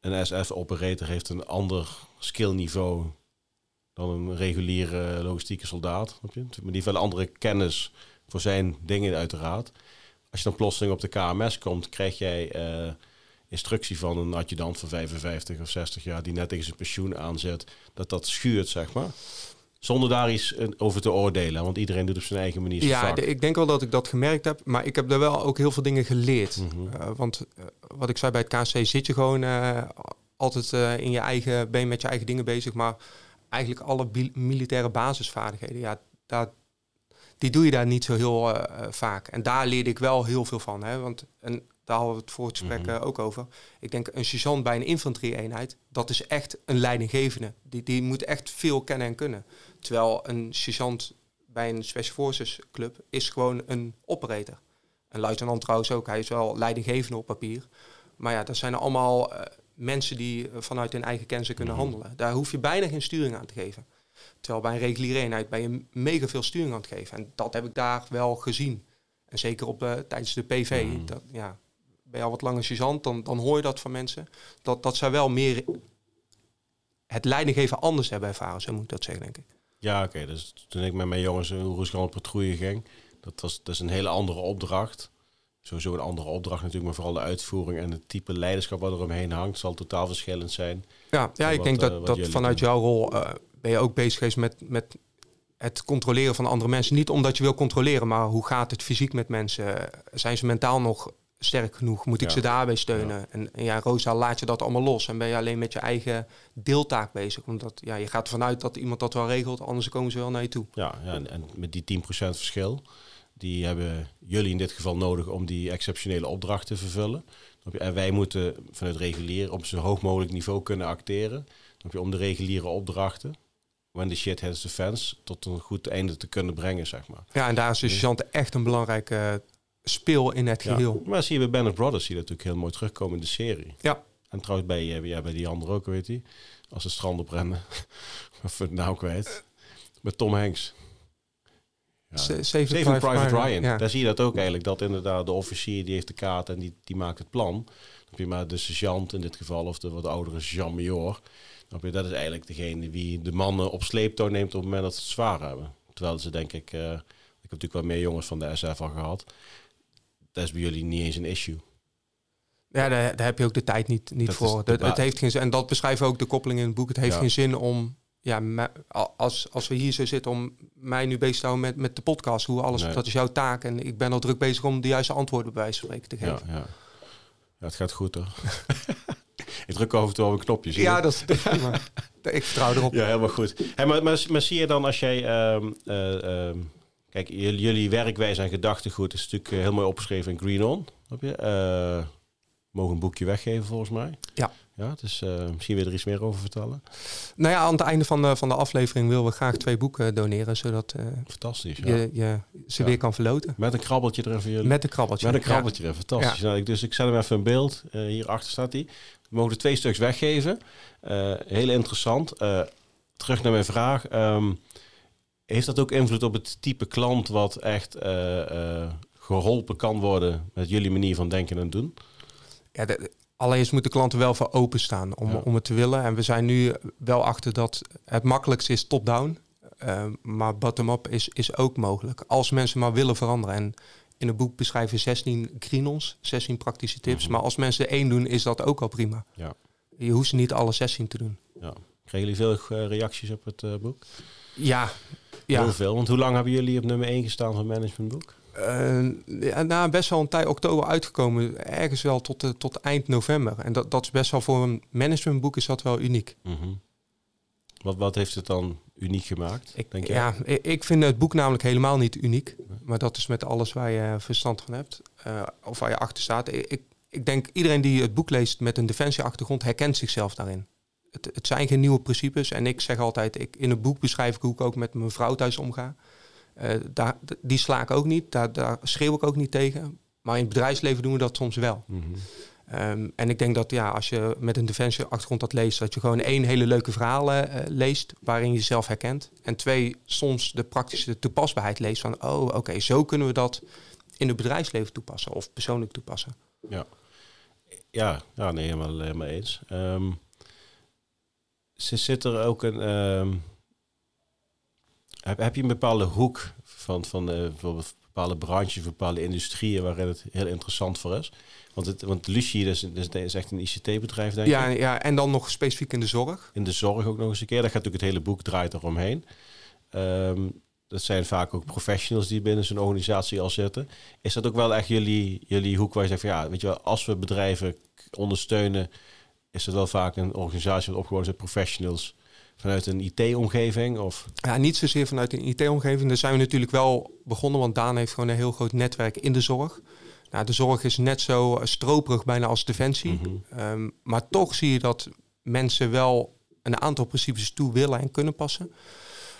S1: een SF-operator heeft een ander skillniveau dan een reguliere logistieke soldaat. Maar die heeft wel andere kennis voor zijn dingen uiteraard. Als je dan plotseling op de KMS komt, krijg jij instructie van een adjudant van 55 of 60 jaar die net tegen zijn pensioen aanzet, dat dat schuurt, zeg maar. Zonder daar iets over te oordelen, want iedereen doet op zijn eigen manier.
S2: Ja, ik denk wel dat ik dat gemerkt heb, maar ik heb er wel ook heel veel dingen geleerd. Mhm. uh, want uh, wat ik zei bij het KC zit je gewoon uh, altijd in je eigen ben met je eigen dingen bezig, maar eigenlijk alle militaire basisvaardigheden. Ja, daar, die doe je daar niet zo heel vaak. En daar leerde ik wel heel veel van. Hè? Want een, daar hadden we het voor het gesprek mhm. ook over. Ik denk een sergeant bij een infanterie-eenheid, dat is echt een leidinggevende. Die, die moet echt veel kennen en kunnen. Terwijl een sergeant bij een Special Forces club is gewoon een operator. Een luitenant trouwens ook. Hij is wel leidinggevende op papier. Maar ja, dat zijn allemaal uh, mensen die vanuit hun eigen kennis kunnen mhm. handelen. Daar hoef je bijna geen sturing aan te geven. Terwijl bij een reguliere eenheid ben je mega veel sturing aan het geven. En dat heb ik daar wel gezien. En zeker op, uh, tijdens de PV. Mhm. Dat, ja, ben je al wat langer sergeant, dan, dan hoor je dat van mensen. Dat, dat zij wel meer het leidinggeven anders hebben ervaren, zo moet ik dat zeggen, denk ik.
S1: Ja, oké. Dus toen ik met mijn jongens een Oeruzgan patrouille ging, dat was, dat is een hele andere opdracht. Sowieso een andere opdracht natuurlijk, maar vooral de uitvoering en het type leiderschap wat er omheen hangt, zal totaal verschillend zijn.
S2: Ja, ja ik denk dat, uh, dat vanuit jouw rol uh, ben je ook bezig geweest met, met het controleren van andere mensen. Niet omdat je wil controleren, maar hoe gaat het fysiek met mensen? Zijn ze mentaal nog sterk genoeg? Moet ik ze daarbij steunen? En, ja, Rosa, laat je dat allemaal los en ben je alleen met je eigen deeltaak bezig. Omdat ja, je gaat ervan uit dat iemand dat wel regelt, anders komen ze wel naar je toe.
S1: Ja, ja en, en met die 10% verschil, die hebben jullie in dit geval nodig om die exceptionele opdracht te vervullen. En wij moeten vanuit regulier op zo hoog mogelijk niveau kunnen acteren. Om de reguliere opdrachten, when the shit hits the fans, tot een goed einde te kunnen brengen, zeg maar.
S2: Ja, en daar is de dus, echt een belangrijke speel in het geheel.
S1: maar zie je bij Band of Brothers zie je natuurlijk heel mooi terugkomen in de serie.
S2: Ja.
S1: En trouwens bij, ja, bij die andere ook, weet je. Als ze strand oprennen. of het nou kwijt. Met Tom Hanks.
S2: Ja. Saving, Private,
S1: Ryan. Ja. Daar zie je dat ook eigenlijk. Dat inderdaad de officier die heeft de kaart en die, die maakt het plan. Dan heb je maar de sergeant in dit geval. Of de wat oudere sergeant-major. Dat is eigenlijk degene die de mannen op sleeptouw neemt op het moment dat ze het zwaar hebben. Terwijl ze denk ik... Uh, ik heb natuurlijk wel meer jongens van de SF al gehad dat is bij jullie niet eens een issue.
S2: Ja, daar, daar heb je ook de tijd niet, niet voor. Dat, het heeft geen zin. En dat beschrijven ook de koppeling in het boek. Het heeft geen zin om, ja, als, als we hier zo zitten, om mij nu bezig te houden met, met de podcast. Hoe alles, dat is jouw taak. En ik ben al druk bezig om de juiste antwoorden bij wijze van spreken te geven.
S1: Ja, ja. ja het gaat goed hoor. ik druk over toe op een knopje.
S2: Ja, dat is prima. ik vertrouw erop.
S1: Ja, helemaal goed. Hey, maar, maar, maar, zie je dan als jij... Uh, uh, Kijk, jullie werkwijze en gedachtegoed is natuurlijk eh, heel mooi opgeschreven in Green On. Heb je? Uh, mogen een boekje weggeven volgens mij.
S2: Ja.
S1: Ja, dus uh, misschien je er iets meer over vertellen.
S2: Nou ja, aan het einde van de, van de aflevering willen we graag twee boeken doneren, zodat
S1: Fantastisch,
S2: ja. je, je ze weer kan verloten.
S1: Met een krabbeltje er even. Jullie.
S2: Met een krabbeltje.
S1: Met een krabbeltje ja. er, fantastisch. Nou, ik, dus ik zet hem even in beeld. Uh, hierachter staat hij. We mogen er twee stuks weggeven. heel interessant. terug naar mijn vraag. Um, heeft dat ook invloed op het type klant wat echt eh, eh, geholpen kan worden met jullie manier van denken en doen?
S2: Ja, de, allereerst moeten klanten wel voor openstaan om, om het te willen. En we zijn nu wel achter dat het makkelijkste is top-down. Uh, maar bottom-up is, is ook mogelijk. Als mensen maar willen veranderen. En in het boek beschrijven 16 krinons, 16 praktische tips. Mhm. Maar als mensen er één doen, is dat ook al prima.
S1: Ja.
S2: Je hoeft ze niet alle 16 te doen.
S1: Ja. Kregen jullie veel reacties op het boek?
S2: Ja, ja.
S1: Heel veel. Want hoe lang hebben jullie op nummer 1 gestaan van Managementboek?
S2: Uh, ja, nou, best wel een tijd oktober uitgekomen. Ergens wel tot, uh, tot eind november. En dat, dat is best wel voor een managementboek is dat wel uniek.
S1: Mm -hmm. wat, wat heeft het dan uniek gemaakt?
S2: Ik, denk ja, ik, ik vind het boek namelijk helemaal niet uniek. Maar dat is met alles waar je verstand van hebt. Uh, of waar je achter staat. Ik, ik denk iedereen die het boek leest met een defensieachtergrond herkent zichzelf daarin het, het, zijn geen nieuwe principes. En ik zeg altijd, ik, in het boek beschrijf ik hoe ik ook met mijn vrouw thuis omga. Uh, daar, die sla ik ook niet, daar, daar schreeuw ik ook niet tegen. Maar in het bedrijfsleven doen we dat soms wel.
S1: Mhm.
S2: Ehm, en ik denk dat ja, als je met een defensieachtergrond dat leest, dat je gewoon één hele leuke verhaal uh, leest waarin je jezelf herkent. En twee, soms de praktische toepasbaarheid leest van, oh oké, zo kunnen we dat in het bedrijfsleven toepassen of persoonlijk toepassen.
S1: Ja, ja, ja nee, helemaal, helemaal eens. Um, zit er ook een. Ehm, heb, heb je een bepaalde hoek van, van uh, bijvoorbeeld bepaalde branches, bepaalde industrieën waarin het heel interessant voor is? Want, het, want Lucie is, is, is echt een ICT-bedrijf, denk
S2: ja,
S1: ik.
S2: Ja, en dan nog specifiek in de zorg.
S1: In de zorg ook nog eens een keer. Dat gaat natuurlijk het hele boek draait eromheen. Um, dat zijn vaak ook professionals die binnen zo'n organisatie al zitten. Is dat ook wel echt jullie, jullie hoek waar je zegt van ja, weet je wel, als we bedrijven ondersteunen is het wel vaak een organisatie wat opgebouwd is professionals vanuit een IT-omgeving? Of?
S2: Ja, niet zozeer vanuit een IT-omgeving. Daar zijn we natuurlijk wel begonnen, want Daan heeft gewoon een heel groot netwerk in de zorg. Nou, de zorg is net zo stroperig bijna als defensie. Ehm, maar toch zie je dat mensen wel een aantal principes toe willen en kunnen passen.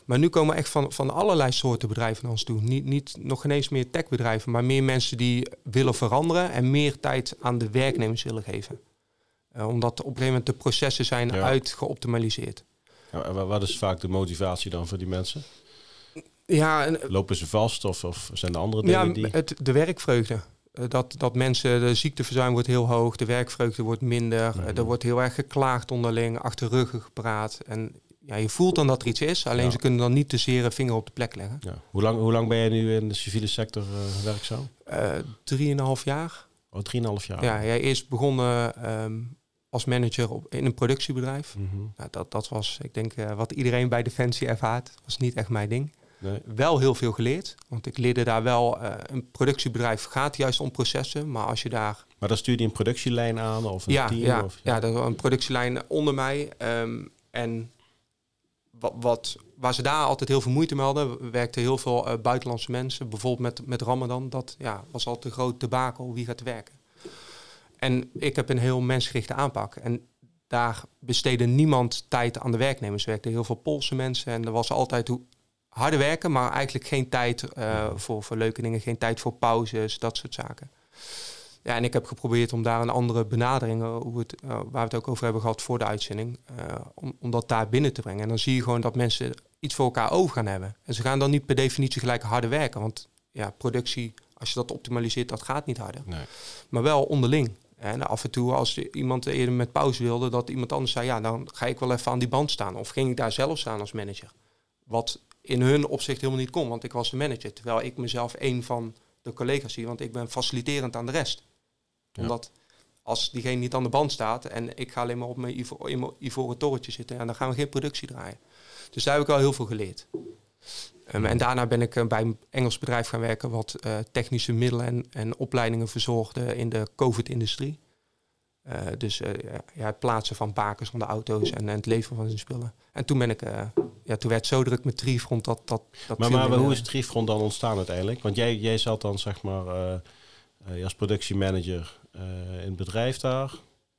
S2: Maar nu komen echt van, van allerlei soorten bedrijven naar ons toe. Niet, niet nog geen eens meer techbedrijven, maar meer mensen die willen veranderen en meer tijd aan de werknemers willen geven. Uh, omdat op een gegeven moment de processen zijn ja. uitgeoptimaliseerd.
S1: Ja, wat is vaak de motivatie dan voor die mensen?
S2: Ja,
S1: Lopen ze vast of, of zijn er andere dingen
S2: ja,
S1: die...
S2: Het, de werkvreugde. Eh, dat, dat mensen, de ziekteverzuim wordt heel hoog, de werkvreugde wordt minder. Mhm. Er wordt heel erg geklaagd onderling, achter ruggen gepraat. En ja, je voelt dan dat er iets is, alleen ze kunnen dan niet te zeer een vinger op de plek leggen.
S1: Ja. Hoe, lang, hoe lang ben je nu in de civiele sector uh, werkzaam?
S2: Uh, drieënhalf jaar.
S1: Oh, drieënhalf jaar.
S2: Ja, jij eerst begonnen um, als manager op, in een productiebedrijf. Mm -hmm. nou, dat, dat was, ik denk, uh, wat iedereen bij Defensie ervaart. was niet echt mijn ding. Nee. Wel heel veel geleerd, want ik leerde daar wel. Uh, een productiebedrijf gaat juist om processen, maar als je daar.
S1: Maar dan stuur je een productielijn aan of een
S2: ja,
S1: team?
S2: Ja,
S1: of,
S2: ja. ja een productielijn onder mij. Um, en wat, wat, waar ze daar altijd heel veel moeite mee hadden, werkten heel veel uh, buitenlandse mensen. Bijvoorbeeld met, met Ramadan, dat ja, was altijd een groot debakel, wie gaat werken. En ik heb een heel mensgerichte aanpak. En daar besteedde niemand tijd aan de werknemers. Er werkten heel veel Poolse mensen en er was altijd harde werken, maar eigenlijk geen tijd uh, voor, voor leuke dingen, geen tijd voor pauzes, dat soort zaken. Ja, en ik heb geprobeerd om daar een andere benadering, uh, hoe het, uh, waar we het ook over hebben gehad voor de uitzending, om, om dat daar binnen te brengen. En dan zie je gewoon dat mensen iets voor elkaar over gaan hebben. En ze gaan dan niet per definitie gelijk harder werken, want ja, productie, als je dat optimaliseert, dat gaat niet harder. Nee. Maar wel onderling. En af en toe, als iemand eerder met pauze wilde, dat iemand anders zei, ja, dan ga ik wel even aan die band staan. Of ging ik daar zelf staan als manager. Wat in hun opzicht helemaal niet kon, want ik was de manager. Terwijl ik mezelf een van de collega's zie, want ik ben faciliterend aan de rest. Ja. Omdat als diegene niet aan de band staat en ik ga alleen maar op mijn ivo in mijn ivoren torentje zitten, en dan gaan we geen productie draaien. Dus daar heb ik wel heel veel geleerd. Um, en daarna ben ik uh, bij een Engels bedrijf gaan werken wat uh, technische middelen en, en opleidingen verzorgde in de COVID-industrie. Uh, dus ja, het plaatsen van bakens van de auto's en, en het leveren van zijn spullen. En toen ben ik ja, toen werd het zo druk met Trifront dat... dat, dat
S1: maar, maar, maar hoe is Trifront dan ontstaan uiteindelijk? Want jij, jij zat dan zeg maar uh, als productiemanager uh, in het bedrijf daar.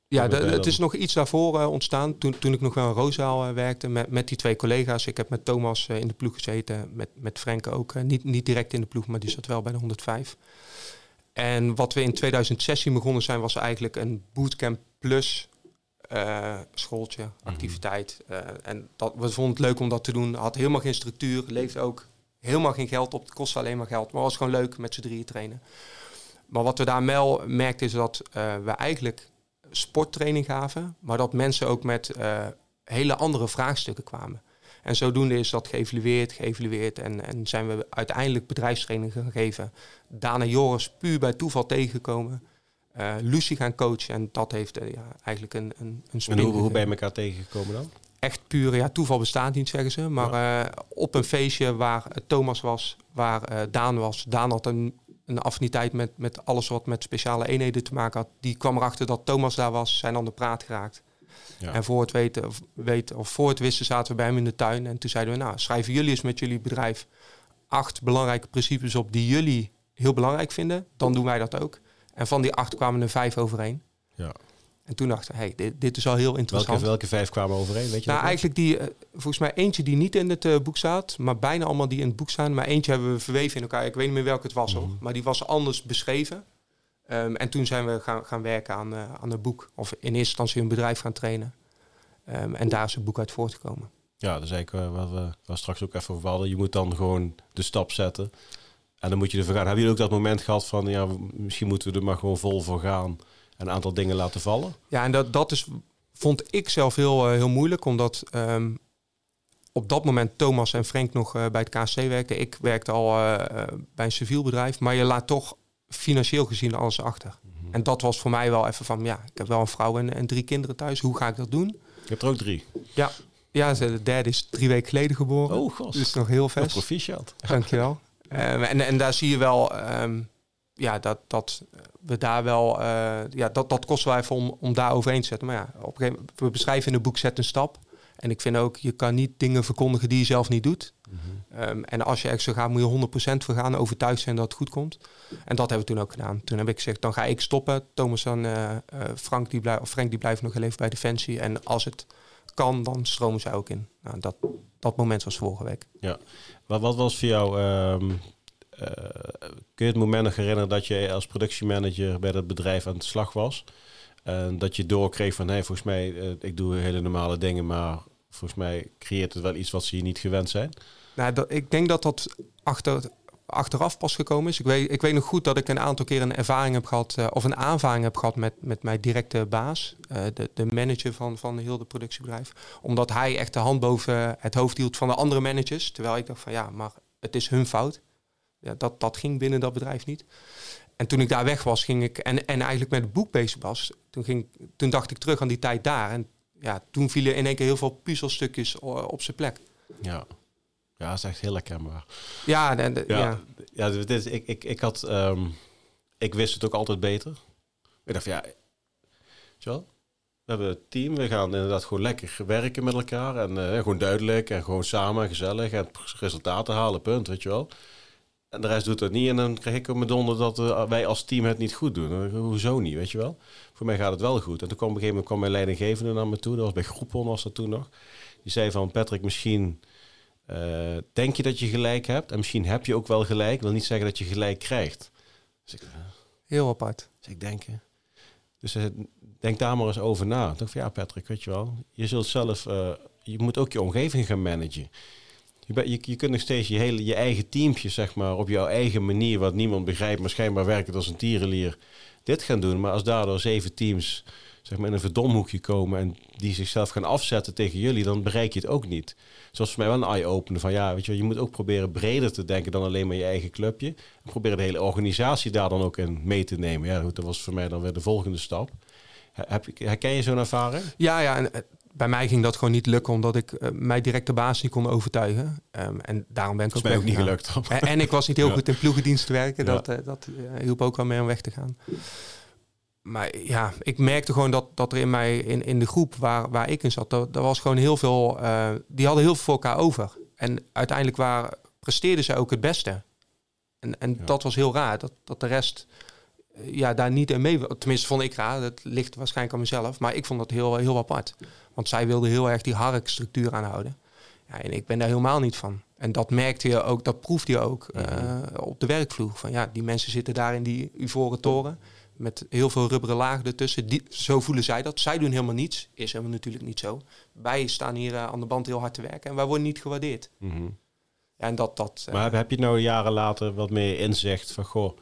S2: Ja, de, het is nog iets daarvoor ontstaan. Toen, toen ik nog wel in Roosendaal werkte met, met die twee collega's. Ik heb met Thomas in de ploeg gezeten, met, met Frank ook. niet, niet direct in de ploeg, maar die zat wel bij de 105. En wat we in 2016 begonnen zijn, was eigenlijk een bootcamp plus schooltje, mhm. activiteit. En dat, we vonden het leuk om dat te doen. Had helemaal geen structuur, leefde ook helemaal geen geld op. Het kostte alleen maar geld, maar was gewoon leuk met z'n drieën trainen. Maar wat we daar wel merkten is dat we eigenlijk sporttraining gaven, maar dat mensen ook met hele andere vraagstukken kwamen. En zodoende is dat geëvalueerd, geëvalueerd en, en zijn we uiteindelijk bedrijfstraining gaan geven. Dana Joris puur bij toeval tegengekomen uh, Lucie gaan coachen. En dat heeft uh, ja, eigenlijk een, een, een
S1: En hoe, hoe ben je elkaar tegengekomen dan?
S2: Echt puur, ja, toeval bestaat niet, zeggen ze. Maar ja. uh, op een feestje waar Thomas was, waar Daan was. Daan had een, een affiniteit met, met alles wat met speciale eenheden te maken had. Die kwam erachter dat Thomas daar was, zijn aan de praat geraakt. Ja. En voor het weten, of, weten, of voor het wisten zaten we bij hem in de tuin. En toen zeiden we, nou, schrijven jullie eens met jullie bedrijf acht belangrijke principes op die jullie heel belangrijk vinden. Dan doen wij dat ook. En van die acht kwamen er vijf overeen.
S1: Ja.
S2: En toen dachten hey, dit, dit is al heel interessant.
S1: Welke, welke vijf kwamen overeen? Weet je
S2: nou, eigenlijk die, uh, volgens mij eentje die niet in het uh, boek staat, maar bijna allemaal die in het boek staan. Maar eentje hebben we verweven in elkaar. Ik weet niet meer welke het was mm -hmm. hoor. Maar die was anders beschreven. Um, en toen zijn we gaan, gaan werken aan, uh, aan het boek. Of in eerste instantie een bedrijf gaan trainen. Um, en daar is het boek uit voortgekomen.
S1: Ja, dat is eigenlijk wat we, straks ook even over hadden. Je moet dan gewoon de stap zetten. En dan moet je ervoor gaan. Hebben jullie ook dat moment gehad van, ja, misschien moeten we er maar gewoon vol voor gaan een aantal dingen laten vallen?
S2: Ja, en dat, dat is, vond ik zelf heel, uh, heel moeilijk, omdat um, op dat moment Thomas en Frank nog uh, bij het KC werkten. Ik werkte al uh, bij een civiel bedrijf, maar je laat toch financieel gezien alles achter. Mm -hmm. En dat was voor mij wel even van, ja, ik heb wel een vrouw en, en drie kinderen thuis. Hoe ga ik dat doen?
S1: Je hebt er ook drie?
S2: Ja, ja de derde is drie weken geleden geboren.
S1: Oh, god.
S2: Dus nog heel vers.
S1: Proficiat.
S2: Dankjewel. Um, en, en daar zie je wel um, ja, dat, dat we daar wel, uh, ja, dat, dat kost wel even om, om daar overheen te zetten. Maar ja, op een gegeven moment, we beschrijven in het boek Zet een stap. En ik vind ook, je kan niet dingen verkondigen die je zelf niet doet.
S1: Mhm.
S2: Ehm, en als je echt zo gaat, moet je 100% voor gaan, overtuigd zijn dat het goed komt. En dat hebben we toen ook gedaan. Toen heb ik gezegd, dan ga ik stoppen. Thomas en eh, eh, Frank, die blijven, of Frank die blijven nog heel even bij Defensie. En als het kan, dan stromen zij ook in. Nou, dat, dat moment was vorige week.
S1: Wat, wat was voor jou... ehm, eh, kun je het moment nog herinneren dat je als productiemanager bij dat bedrijf aan de slag was? En dat je doorkreeg van, hey, volgens mij, eh, ik doe hele normale dingen, maar volgens mij creëert het wel iets wat ze hier niet gewend zijn.
S2: Nou, ik denk dat dat achter, achteraf pas gekomen is. Ik weet, ik weet nog goed dat ik een aantal keer een ervaring heb gehad, eh, of een aanvaring heb gehad met, met mijn directe baas, eh, de, de manager van, van heel de productiebedrijf. Omdat hij echt de hand boven het hoofd hield van de andere managers. Terwijl ik dacht van ja, maar het is hun fout. Ja, dat, dat ging binnen dat bedrijf niet. En toen ik daar weg was, ging ik, en, en eigenlijk met het boek bezig was, toen, ging, toen dacht ik terug aan die tijd daar. En ja, toen vielen in één keer heel veel puzzelstukjes op zijn plek.
S1: Ja, ja dat is echt heel herkenbaar.
S2: Ja, de, de-
S1: Ja,
S2: ja.
S1: ja. dit is, ik, ik, ik had, ehm, ik wist het ook altijd beter. Ik dacht ja, wel, we hebben een team, we gaan inderdaad gewoon lekker werken met elkaar en eh, gewoon duidelijk en gewoon samen gezellig en resultaten halen, punt, weet je wel. En de rest doet dat niet en dan krijg ik mijn donder dat eh, wij als team het niet goed doen. Ik, Hoezo niet, weet je wel? Voor mij gaat het wel goed. En toen kwam op een gegeven moment kwam mijn leidinggevende naar me toe, dat was bij Groepon was dat toen nog. Die zei van Patrick, misschien eh, denk je dat je gelijk hebt en misschien heb je ook wel gelijk. Ik wil niet zeggen dat je gelijk krijgt. Dus ik, eh,
S2: heel apart.
S1: dus ik denk, eh, dus eh, denk daar maar eens over na. Ik dacht van ja, Patrick, weet je wel, je zult zelf, eh, je moet ook je omgeving gaan managen. Je, je, je kunt nog steeds je, hele, je eigen teampje, zeg maar, op jouw eigen manier, wat niemand begrijpt, maar schijnbaar werkt als een tierenlier, dit gaan doen. Maar als daardoor zeven teams, zeg maar, in een verdomhoekje komen en die zichzelf gaan afzetten tegen jullie, dan bereik je het ook niet. Zoals voor mij wel een eye-opener van ja, weet je, je moet ook proberen breder te denken dan alleen maar je eigen clubje. En proberen de hele organisatie daar dan ook in mee te nemen. Ja, dat was voor mij dan weer de volgende stap. He- Heb, herken je zo'n ervaring?
S2: Ja, ja. En, eh, bij mij ging dat gewoon niet lukken omdat ik eh, mijn directe baas niet kon overtuigen. Ehm, en daarom ben ik
S1: Dat
S2: ook
S1: mij ook niet gelukt.
S2: En, en ik was niet heel
S1: Ja.
S2: goed in ploegendienst werken.
S1: Ja.
S2: Dat, eh, dat eh, hielp ook wel mee om weg te gaan. Maar ja, ik merkte gewoon dat, dat er in mij, in, in de groep waar, waar ik in zat, dat, dat was gewoon heel veel, die hadden heel veel voor elkaar over. En uiteindelijk waar, presteerden ze ook het beste. En, en
S1: Ja.
S2: dat was heel raar, dat, dat de rest ja, daar niet in mee. Tenminste, vond ik raar. Dat ligt waarschijnlijk aan mezelf. Maar ik vond dat heel, heel apart. Want zij wilden heel erg die harkstructuur aanhouden. Ja, en ik ben daar helemaal niet van. En dat merkte je ook, dat proefde je ook eh,
S1: Mhm.
S2: op de werkvloer. Van ja, die mensen zitten daar in die ivoren toren. Met heel veel rubberen lagen ertussen. Die, zo voelen zij dat. Zij doen helemaal niets. Is helemaal natuurlijk niet zo. Wij staan hier eh, aan de band heel hard te werken. En wij worden niet gewaardeerd.
S1: Mhm.
S2: En dat, dat, eh,
S1: Maar heb je nou jaren later wat meer inzicht van goh,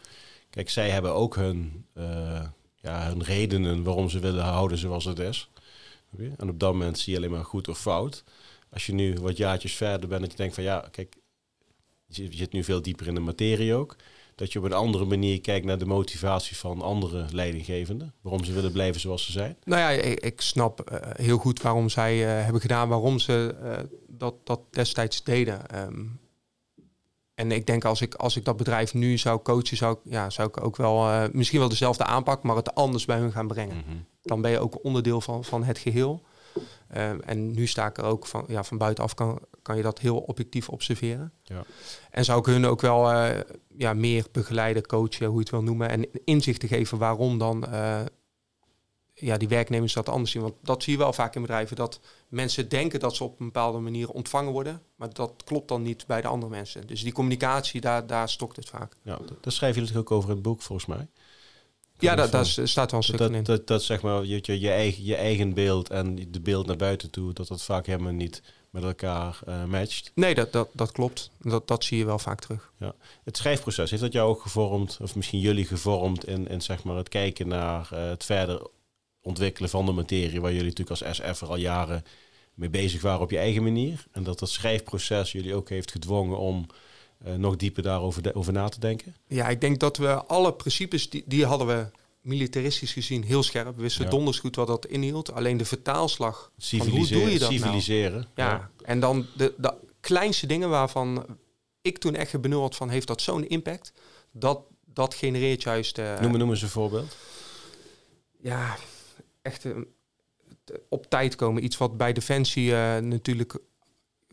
S1: kijk, zij hebben ook hun, eh, ja, hun redenen waarom ze willen houden zoals het is. En op dat moment zie je alleen maar goed of fout. Als je nu wat jaartjes verder bent, dat je denkt van ja, kijk, je zit- nu veel dieper in de materie ook. Dat je op een andere manier kijkt naar de motivatie van andere leidinggevenden. Waarom ze willen blijven zoals ze zijn.
S2: Nou ja, ik, snap eh, heel goed waarom zij eh, hebben gedaan, waarom ze dat, dat destijds deden. Ehm, en ik denk als ik, als ik dat bedrijf nu zou coachen, zou ik, ja, zou ik ook wel eh, misschien wel dezelfde aanpak, maar het anders bij hun gaan brengen.
S1: Mhm.
S2: Dan ben je ook onderdeel van, van het geheel. Ehm, en nu sta ik er ook van, ja, van buitenaf, kan, kan je dat heel objectief observeren.
S1: Ja.
S2: En zou ik hun ook wel eh, ja, meer begeleiden, coachen, hoe je het wil noemen. En inzicht te geven waarom dan eh, ja, die werknemers dat anders zien. Want dat zie je wel vaak in bedrijven. Dat mensen denken dat ze op een bepaalde manier ontvangen worden. Maar dat klopt dan niet bij de andere mensen. Dus die communicatie, daar, daar stokt het vaak.
S1: Ja, dat, dat schrijven jullie ook over in het boek volgens mij.
S2: Ja,
S1: Dat
S2: daar daar s- staat wel een stuk
S1: dat,
S2: in.
S1: dat, dat zeg maar je, je, je, eigen, je eigen beeld en de beeld naar buiten toe, dat dat vaak helemaal niet met elkaar eh, matcht.
S2: Nee, dat, dat, dat klopt. Dat, dat zie je wel vaak terug.
S1: Het schrijfproces, heeft dat jou ook gevormd, of misschien jullie gevormd in, in zeg maar het kijken naar eh, het verder ontwikkelen van de materie, waar jullie natuurlijk als SF'er al jaren mee bezig waren op je eigen manier. En dat dat schrijfproces jullie ook heeft gedwongen om eh, nog dieper daarover de- over na te denken.
S2: Ja, ik denk dat we alle principes, die, die hadden we militaristisch gezien heel scherp. We wisten
S1: Ja.
S2: donders goed wat dat inhield. Alleen de vertaalslag van hoe
S1: Civiliseren,
S2: doe je dat nou?
S1: civiliseren.
S2: Ja, en dan de, de kleinste dingen waarvan ik toen echt benul had van... heeft dat zo'n impact? Dat, dat genereert juist... eh,
S1: Noem, noem eens een voorbeeld.
S2: Ja, echt... eh, op tijd komen. Iets wat bij Defensie uh, natuurlijk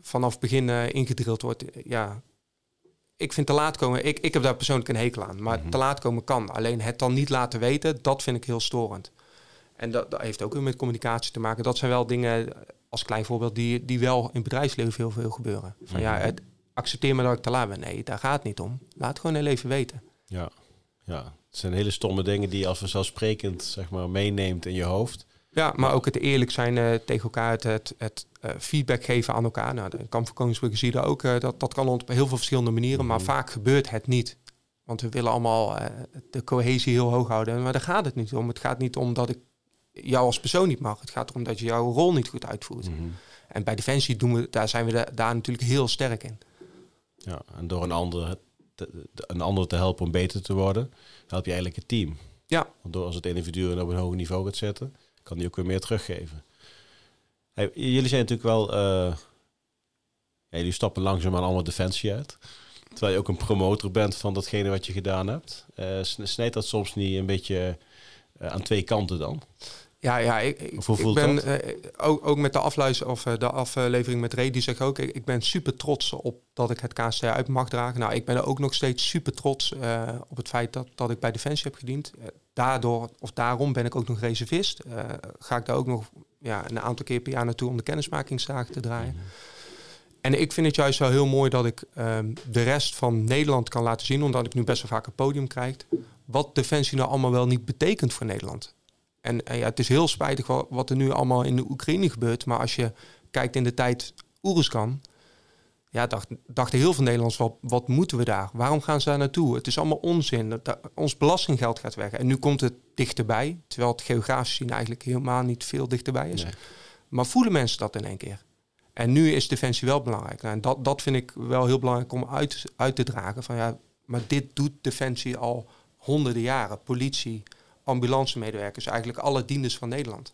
S2: vanaf begin uh, ingedrild wordt. Ja, ik vind te laat komen. Ik, ik heb daar persoonlijk een hekel aan. Maar mhm. te laat komen kan. Alleen het dan niet laten weten, dat vind ik heel storend. En dat, dat heeft ook weer met communicatie te maken. Dat zijn wel dingen, als klein voorbeeld, die, die wel in het bedrijfsleven heel veel gebeuren. Van ja, mhm. het, accepteer maar dat ik te laat ben. Nee, daar gaat het niet om. Laat gewoon heel even weten.
S1: Ja, ja. Het zijn hele stomme dingen die je als vanzelfsprekend zeg maar, meeneemt in je hoofd.
S2: Ja, maar ook het eerlijk zijn uh, tegen elkaar, het, het, het uh, feedback geven aan elkaar. Nou, de kamp van Koningsbrugge zie je ook. Uh, dat, dat kan op heel veel verschillende manieren, maar mhm. vaak gebeurt het niet. Want we willen allemaal de cohesie heel hoog houden. Maar daar gaat het niet om. Het gaat niet om dat ik jou als persoon niet mag. Het gaat erom dat je jouw rol niet goed uitvoert. Mhm. En bij Defensie doen we, daar zijn we daar natuurlijk heel sterk in.
S1: Ja, en door een ander, te, een ander te helpen om beter te worden, help je eigenlijk het team.
S2: Ja.
S1: Want door als het individu op een hoger niveau gaat zetten, kan die ook weer meer teruggeven. Hey, jullie zijn natuurlijk wel, uh, ja, jullie stappen langzaam aan allemaal defensie uit. Terwijl je ook een promotor bent van datgene wat je gedaan hebt. Uh, snijdt dat soms niet een beetje uh, aan twee kanten dan?
S2: Ja, ja ik, ik ben uh, ook, ook met de afluister of uh, de aflevering met Ray, die zegt ook, ik, ik ben super trots op dat ik het KST uit mag dragen. Nou, ik ben er ook nog steeds super trots uh, op het feit dat, dat ik bij Defensie heb gediend. daardoor, of daarom ben ik ook nog reservist. ga ik daar ook nog ja, een aantal keer per jaar naartoe om de kennismakingsdagen te draaien. Mhm. En ik vind het juist wel heel mooi dat ik um, de rest van Nederland kan laten zien, omdat ik nu best wel vaak een podium krijg, wat Defensie nou allemaal wel niet betekent voor Nederland. En, ja, het is heel spijtig wat, er nu allemaal in de Oekraïne gebeurt. Maar als je kijkt in de tijd Oeruzkan, ja, dacht, dachten heel veel Nederlanders, wat, wat moeten we daar? Waarom gaan ze daar naartoe? Het is allemaal onzin. Dat, ons belastinggeld gaat weg. En nu komt het dichterbij, terwijl het geografisch zien eigenlijk helemaal niet veel dichterbij is. Maar voelen mensen dat in één keer? En nu is defensie wel belangrijk. Nou, en dat, dat vind ik wel heel belangrijk om uit, uit te dragen. Van ja, maar dit doet defensie al honderden jaren. Politie, ambulancemedewerkers, eigenlijk alle dienders van Nederland.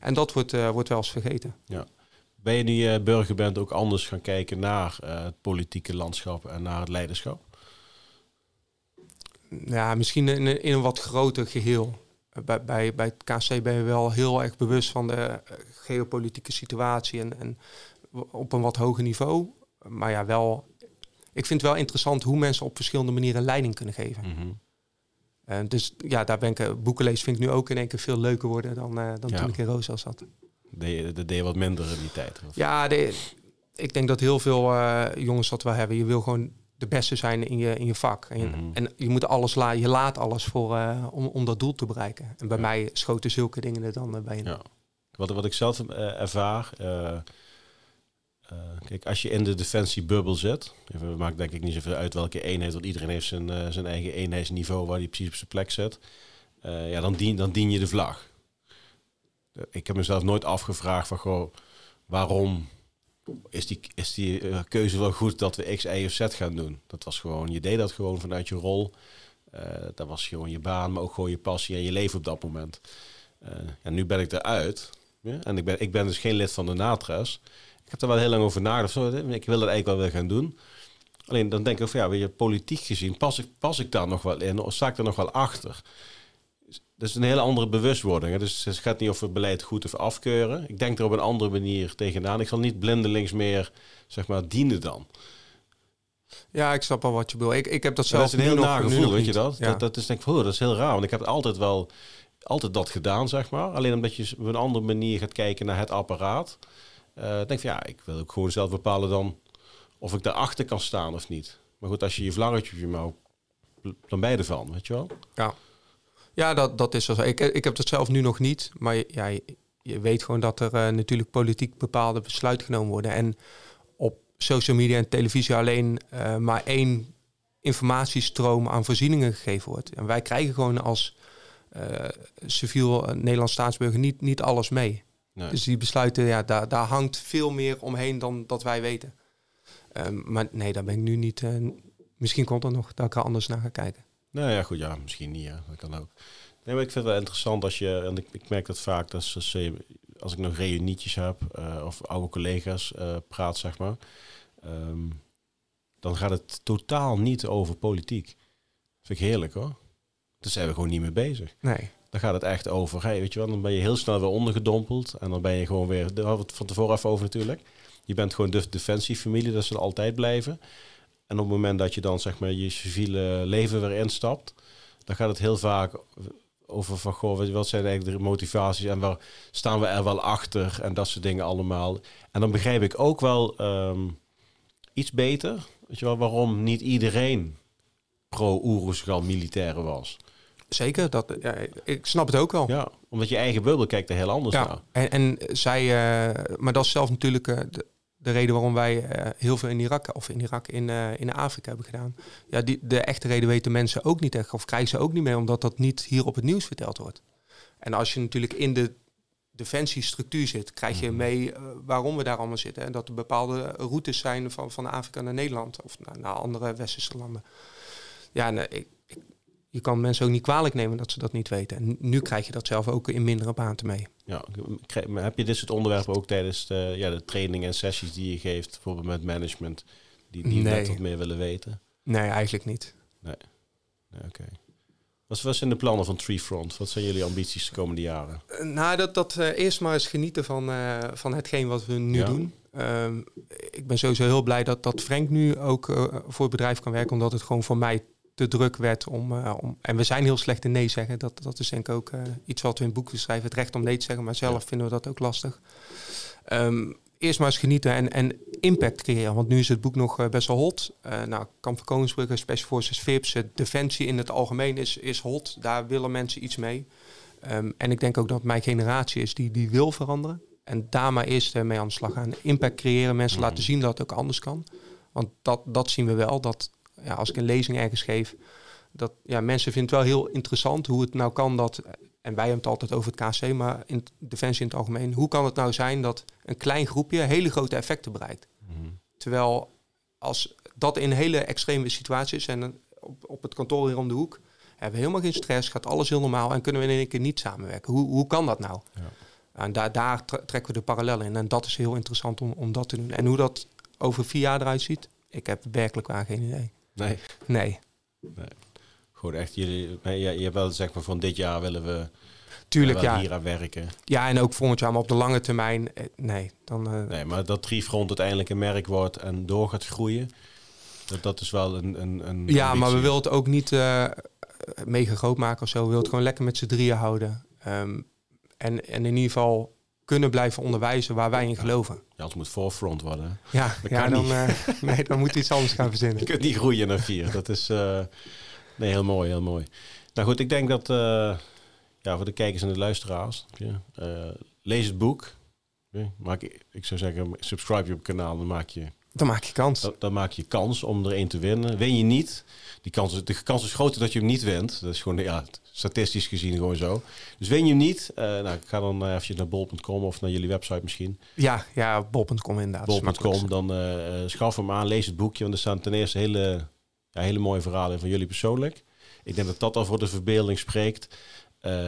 S2: En dat wordt, uh, wordt wel eens vergeten.
S1: Ja. Ben je nu uh, burger bent ook anders gaan kijken naar uh, het politieke landschap en naar het leiderschap?
S2: Ja, misschien in, in een wat groter geheel. Bij, bij, bij het KC ben je wel heel erg bewust van de geopolitieke situatie en, en op een wat hoger niveau. Maar ja, wel. Ik vind het wel interessant hoe mensen op verschillende manieren leiding kunnen geven. Mm uh, dus ja, daar ben ik, uh, boeken lezen vind ik nu ook in één keer veel leuker worden dan, uh, dan toen ik in Roosel zat.
S1: Dat deed wat minder in die tijd?
S2: Of? Ja, de, ik denk dat heel veel jongens dat wel hebben. Je wil gewoon de beste zijn in je, in je vak. En je, mm -hmm. en je moet alles la je laat alles voor, om, om dat doel te bereiken. En bij ja. mij schoten zulke dingen er dan bij in.
S1: Ja. Wat, wat ik zelf ervaar uh, kijk, als je in de defensiebubbel zit, het maakt denk ik niet zoveel uit welke eenheid, want iedereen heeft zijn, uh, zijn eigen eenheidsniveau waar hij precies op zijn plek zit. Uh, ja, dan dien, dan dien je de vlag. Ik heb mezelf nooit afgevraagd van, goh, waarom is die, is die keuze wel goed dat we X, Y of Z gaan doen? Dat was gewoon, je deed dat gewoon vanuit je rol. dat was gewoon je baan, maar ook gewoon je passie en je leven op dat moment. en nu ben ik eruit. Ja? En ik ben, ik ben dus geen lid van de NATRES. Ik heb er wel heel lang over nagedacht. Ik wil dat eigenlijk wel weer gaan doen. Alleen dan denk ik van ja, weet je, politiek gezien, pas ik, pas ik daar nog wel in? Of sta ik er nog wel achter? Dat is een hele andere bewustwording. Hè? Dus het gaat niet over beleid goed of afkeuren. Ik denk er op een andere manier tegenaan. Ik zal niet blindelings meer, zeg maar, dienen dan.
S2: Ja, ik snap al wat je bedoelt. Ik, ik heb dat zelf
S1: Dat is een heel nagevoel, weet je dat? dat? Dat is denk ik, oh, dat is heel raar. Want ik heb altijd wel altijd dat gedaan, zeg maar. Alleen omdat je op een andere manier gaat kijken naar het apparaat. Uh, denk van ja, ik wil ook gewoon zelf bepalen dan of ik daarachter kan staan of niet. Maar goed, als je je vlaggetje op je mouw, dan ben je ervan, weet je wel?
S2: Ja, ja dat, dat is zo. Ik, ik heb dat zelf nu nog niet, maar ja, je, weet gewoon dat er uh, natuurlijk politiek bepaalde besluiten genomen worden. En op social media en televisie alleen uh, maar één informatiestroom aan voorzieningen gegeven wordt. En wij krijgen gewoon als civiel Nederlands staatsburger niet, niet alles mee. Dus die besluiten, ja, daar, daar hangt veel meer omheen dan dat wij weten. Um, maar nee, daar ben ik nu niet. Uh, misschien komt er nog dat ik er anders naar ga kijken.
S1: Nou ja, goed, ja, misschien niet. Ja. Dat kan ook. Nee, maar ik vind het wel interessant als je, en ik, ik merk dat vaak, dat als, als ik nog reunietjes heb uh, of oude collega's uh, praat, zeg maar, um, dan gaat het totaal niet over politiek. vind ik heerlijk hoor. Daar zijn we gewoon niet mee bezig.
S2: Nee
S1: dan gaat het echt over. Hey, weet je wel, dan ben je heel snel weer ondergedompeld. En dan ben je gewoon weer, daar hadden we het van tevoren even over natuurlijk. Je bent gewoon de defensiefamilie, dat ze altijd blijven. En op het moment dat je dan zeg maar je civiele leven weer instapt, dan gaat het heel vaak over van goh, wat zijn eigenlijk de motivaties en waar staan we er wel achter en dat soort dingen allemaal. En dan begrijp ik ook wel ehm, iets beter, weet je wel, waarom niet iedereen pro-Oeruzgal militairen was.
S2: Zeker, dat, ja, ik snap het ook wel.
S1: Ja, omdat je eigen bubbel kijkt er heel anders
S2: ja,
S1: naar.
S2: En, en zij, uh, maar dat is zelf natuurlijk uh, de, de, reden waarom wij uh, heel veel in Irak of in Irak in, in Afrika hebben gedaan. Ja, die, de echte reden weten mensen ook niet echt of krijgen ze ook niet mee, omdat dat niet hier op het nieuws verteld wordt. En als je natuurlijk in de defensiestructuur zit, krijg je mhm. mee waarom we daar allemaal zitten. En dat er bepaalde routes zijn van, van Afrika naar Nederland of naar, naar andere westerse landen. Ja, nee, ik, je kan mensen ook niet kwalijk nemen dat ze dat niet weten. En nu krijg je dat zelf ook in mindere baten mee.
S1: Ja, heb je dit soort onderwerpen ook tijdens de, ja, de trainingen en sessies die je geeft, bijvoorbeeld met management, die, die nee. net wat meer willen weten?
S2: Nee, eigenlijk niet.
S1: Nee, nee oké. Wat, wat zijn de plannen van Treefront? Wat zijn jullie ambities de komende jaren?
S2: Uh, nou, dat, dat uh, eerst maar eens genieten van, uh, van hetgeen wat we nu ja. doen. Ehm, ik ben sowieso heel blij dat, dat Frank nu ook voor het bedrijf kan werken, omdat het gewoon voor mij te druk werd om, uh, om... En we zijn heel slecht in nee zeggen. Dat, dat is denk ik ook uh, iets wat we in boeken schrijven. Het recht om nee te zeggen, maar zelf vinden we dat ook lastig. Um, eerst maar eens genieten en, en impact creëren. Want nu is het boek nog uh, best wel hot. nou, Kamp van Koningsbrugge, Special Forces, VIPS, Defensie in het algemeen is, is hot. Daar willen mensen iets mee. Um, en ik denk ook dat mijn generatie is die, die wil veranderen. En daar maar eerst mee aan de slag gaan. Impact creëren, mensen mm. laten zien dat het ook anders kan. Want dat, dat zien we wel, dat ja, als ik een lezing ergens geef, dat ja, mensen vinden het wel heel interessant hoe het nou kan dat, en wij hebben het altijd over het KC, maar in Defensie in het algemeen, hoe kan het nou zijn dat een klein groepje hele grote effecten bereikt? Mhm. Terwijl als dat in hele extreme situaties en op, op het kantoor hier om de hoek, hebben we helemaal geen stress, gaat alles heel normaal en kunnen we in één keer niet samenwerken. Hoe, hoe kan dat nou? Ja. En daar, daar trekken we de parallellen in. En dat is heel interessant om, om dat te doen. En hoe dat over vier jaar eruit ziet, ik heb werkelijk waar geen idee.
S1: Nee.
S2: Nee.
S1: nee. Gewoon echt, jullie, je, je hebt wel zeg maar van dit jaar willen we
S2: Tuurlijk, ja.
S1: hier aan werken.
S2: Ja, en ook volgend jaar, maar op de lange termijn, eh, nee. Dan, uh...
S1: Nee, maar dat Triefront uiteindelijk een merk wordt en door gaat groeien, dat, dat is wel een, een, een
S2: Ja, maar we willen het ook niet uh, mega groot maken of zo. We willen het gewoon lekker met z'n drieën houden. Um, en, en in ieder geval kunnen blijven onderwijzen waar wij in geloven.
S1: Ja, het moet forefront worden.
S2: Ja, ja dan, uh, nee, dan moet iets anders gaan verzinnen.
S1: Je kunt niet groeien naar vier. Dat is uh, nee, heel mooi, heel mooi. Nou goed, ik denk dat uh, ja, voor de kijkers en de luisteraars, lees het boek. Maak, ik zou zeggen, subscribe je op het kanaal, dan maak je
S2: dan maak je kans.
S1: Dan, dan, maak je kans om er één te winnen. Win je niet, die kans, de kans is groter dat je hem niet wint. Dat is gewoon, ja, statistisch gezien gewoon zo. Dus win je hem niet, uh, nou, ga dan uh, even naar bol.com of naar jullie website misschien.
S2: Ja, ja bol.com inderdaad.
S1: Bol.com, dan uh, schaf hem aan, lees het boekje. Want er staan ten eerste hele, ja, hele mooie verhalen van jullie persoonlijk. Ik denk dat dat al voor de verbeelding spreekt.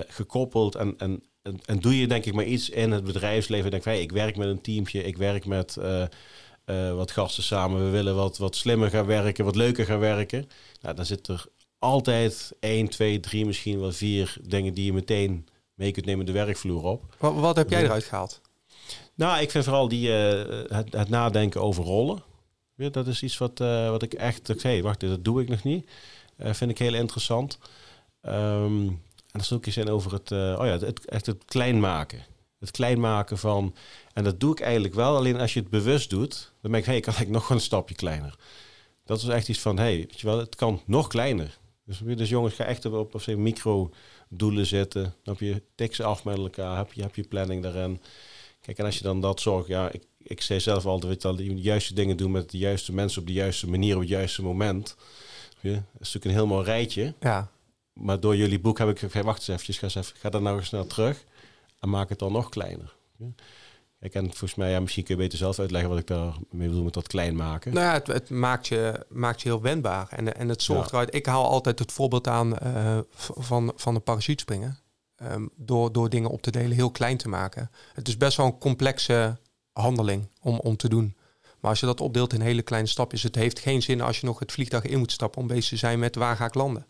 S1: gekoppeld en, en, en, en, doe je denk ik maar iets in het bedrijfsleven. Denk hey, ik werk met een teamje, ik werk met uh, wat gasten samen. We willen wat, wat slimmer gaan werken, wat leuker gaan werken. Nou, dan zit er altijd één, twee, drie, misschien wel vier dingen die je meteen mee kunt nemen de werkvloer op.
S2: Wat, wat heb jij eruit gehaald?
S1: Nou, ik vind vooral die, uh, het, het, nadenken over rollen. Ja, dat is iets wat, uh, wat ik echt... Ik zei, wacht, dat doe ik nog niet. Uh, vind ik heel interessant. Um, en dan zoek je zijn over het, oh ja, het, echt het klein maken. Het klein maken van en dat doe ik eigenlijk wel. Alleen als je het bewust doet, dan denk ik, hey, kan ik nog een stapje kleiner. Dat is echt iets van, hey, weet je wel, het kan nog kleiner. Dus, dus jongens, ga echt op, op zijn micro doelen zetten. Dan heb je tik af met elkaar, heb je, heb je planning daarin. Kijk, en als je dan dat zorgt, ja, ik, ik zei zelf altijd, weet je, de juiste dingen doen met de juiste mensen op de juiste manier, op het juiste moment. Ja, dat is natuurlijk een heel mooi rijtje.
S2: Ja.
S1: Maar door jullie boek heb ik wacht eens eventjes, ga, eens even, ga dan nou eens snel terug en maak het dan nog kleiner. Ja. Ik en volgens mij, ja, misschien kun je beter zelf uitleggen wat ik daarmee bedoel met dat klein maken.
S2: Nou ja, het, het maakt, je, maakt je heel wendbaar. En, en het zorgt eruit. Ik haal altijd het voorbeeld aan uh, van, van de parachutespringen. Um, door, door dingen op te delen, heel klein te maken. Het is best wel een complexe handeling om, om te doen. Maar als je dat opdeelt in hele kleine stapjes, het heeft geen zin als je nog het vliegtuig in moet stappen om bezig te zijn met waar ga ik landen.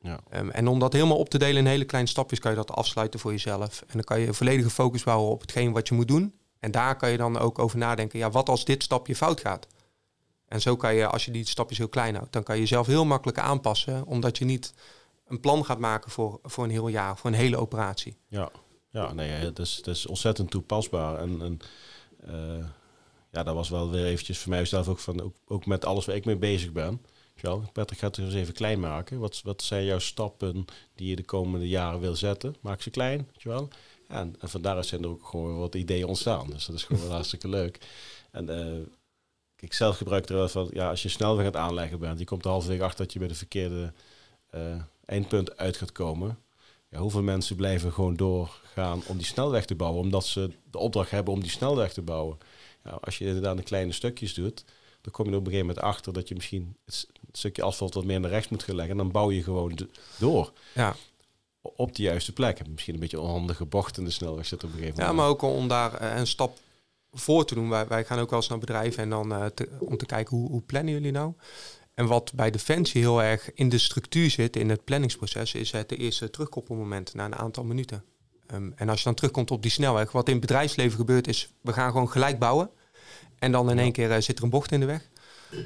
S2: Ja. Ehm, en om dat helemaal op te delen in hele kleine stapjes, kan je dat afsluiten voor jezelf. En dan kan je volledige focus bouwen op hetgeen wat je moet doen. En daar kan je dan ook over nadenken, ja, wat als dit stapje fout gaat? En zo kan je, als je die stapjes heel klein houdt, dan kan je jezelf heel makkelijk aanpassen, omdat je niet een plan gaat maken voor, voor een heel jaar, voor een hele operatie.
S1: Ja, ja nee, het is, het is ontzettend toepasbaar. En, en uh, ja, dat was wel weer eventjes voor mij zelf ook, van, ook, ook met alles waar ik mee bezig ben. Patrick gaat het eens even klein maken. Wat, wat zijn jouw stappen die je de komende jaren wil zetten? Maak ze klein, wel. En, en van daaruit zijn er ook gewoon wat ideeën ontstaan. Dus dat is gewoon wel hartstikke leuk. En uh, ik zelf gebruik er wel van, ja, als je snelweg aan het aanleggen bent, je komt er halverwege achter dat je bij de verkeerde uh, eindpunt uit gaat komen. Ja, hoeveel mensen blijven gewoon doorgaan om die snelweg te bouwen, omdat ze de opdracht hebben om die snelweg te bouwen. Ja, als je inderdaad de kleine stukjes doet, dan kom je er op een gegeven moment achter dat je misschien stukje asfalt wat meer naar rechts moet gaan leggen. En dan bouw je gewoon door.
S2: Ja.
S1: Op de juiste plek. Misschien een beetje onhandige bocht in de snelweg zit op een gegeven
S2: moment. Ja, maar ook om daar uh, een stap voor te doen. Wij, wij gaan ook wel eens naar bedrijven en dan uh, te, om te kijken hoe, hoe plannen jullie nou? En wat bij Defensie heel erg in de structuur zit, in het planningsproces, is het eerste terugkoppelmoment na een aantal minuten. Um, en als je dan terugkomt op die snelweg, wat in het bedrijfsleven gebeurt, is we gaan gewoon gelijk bouwen. En dan in één keer uh, zit er een bocht in de weg.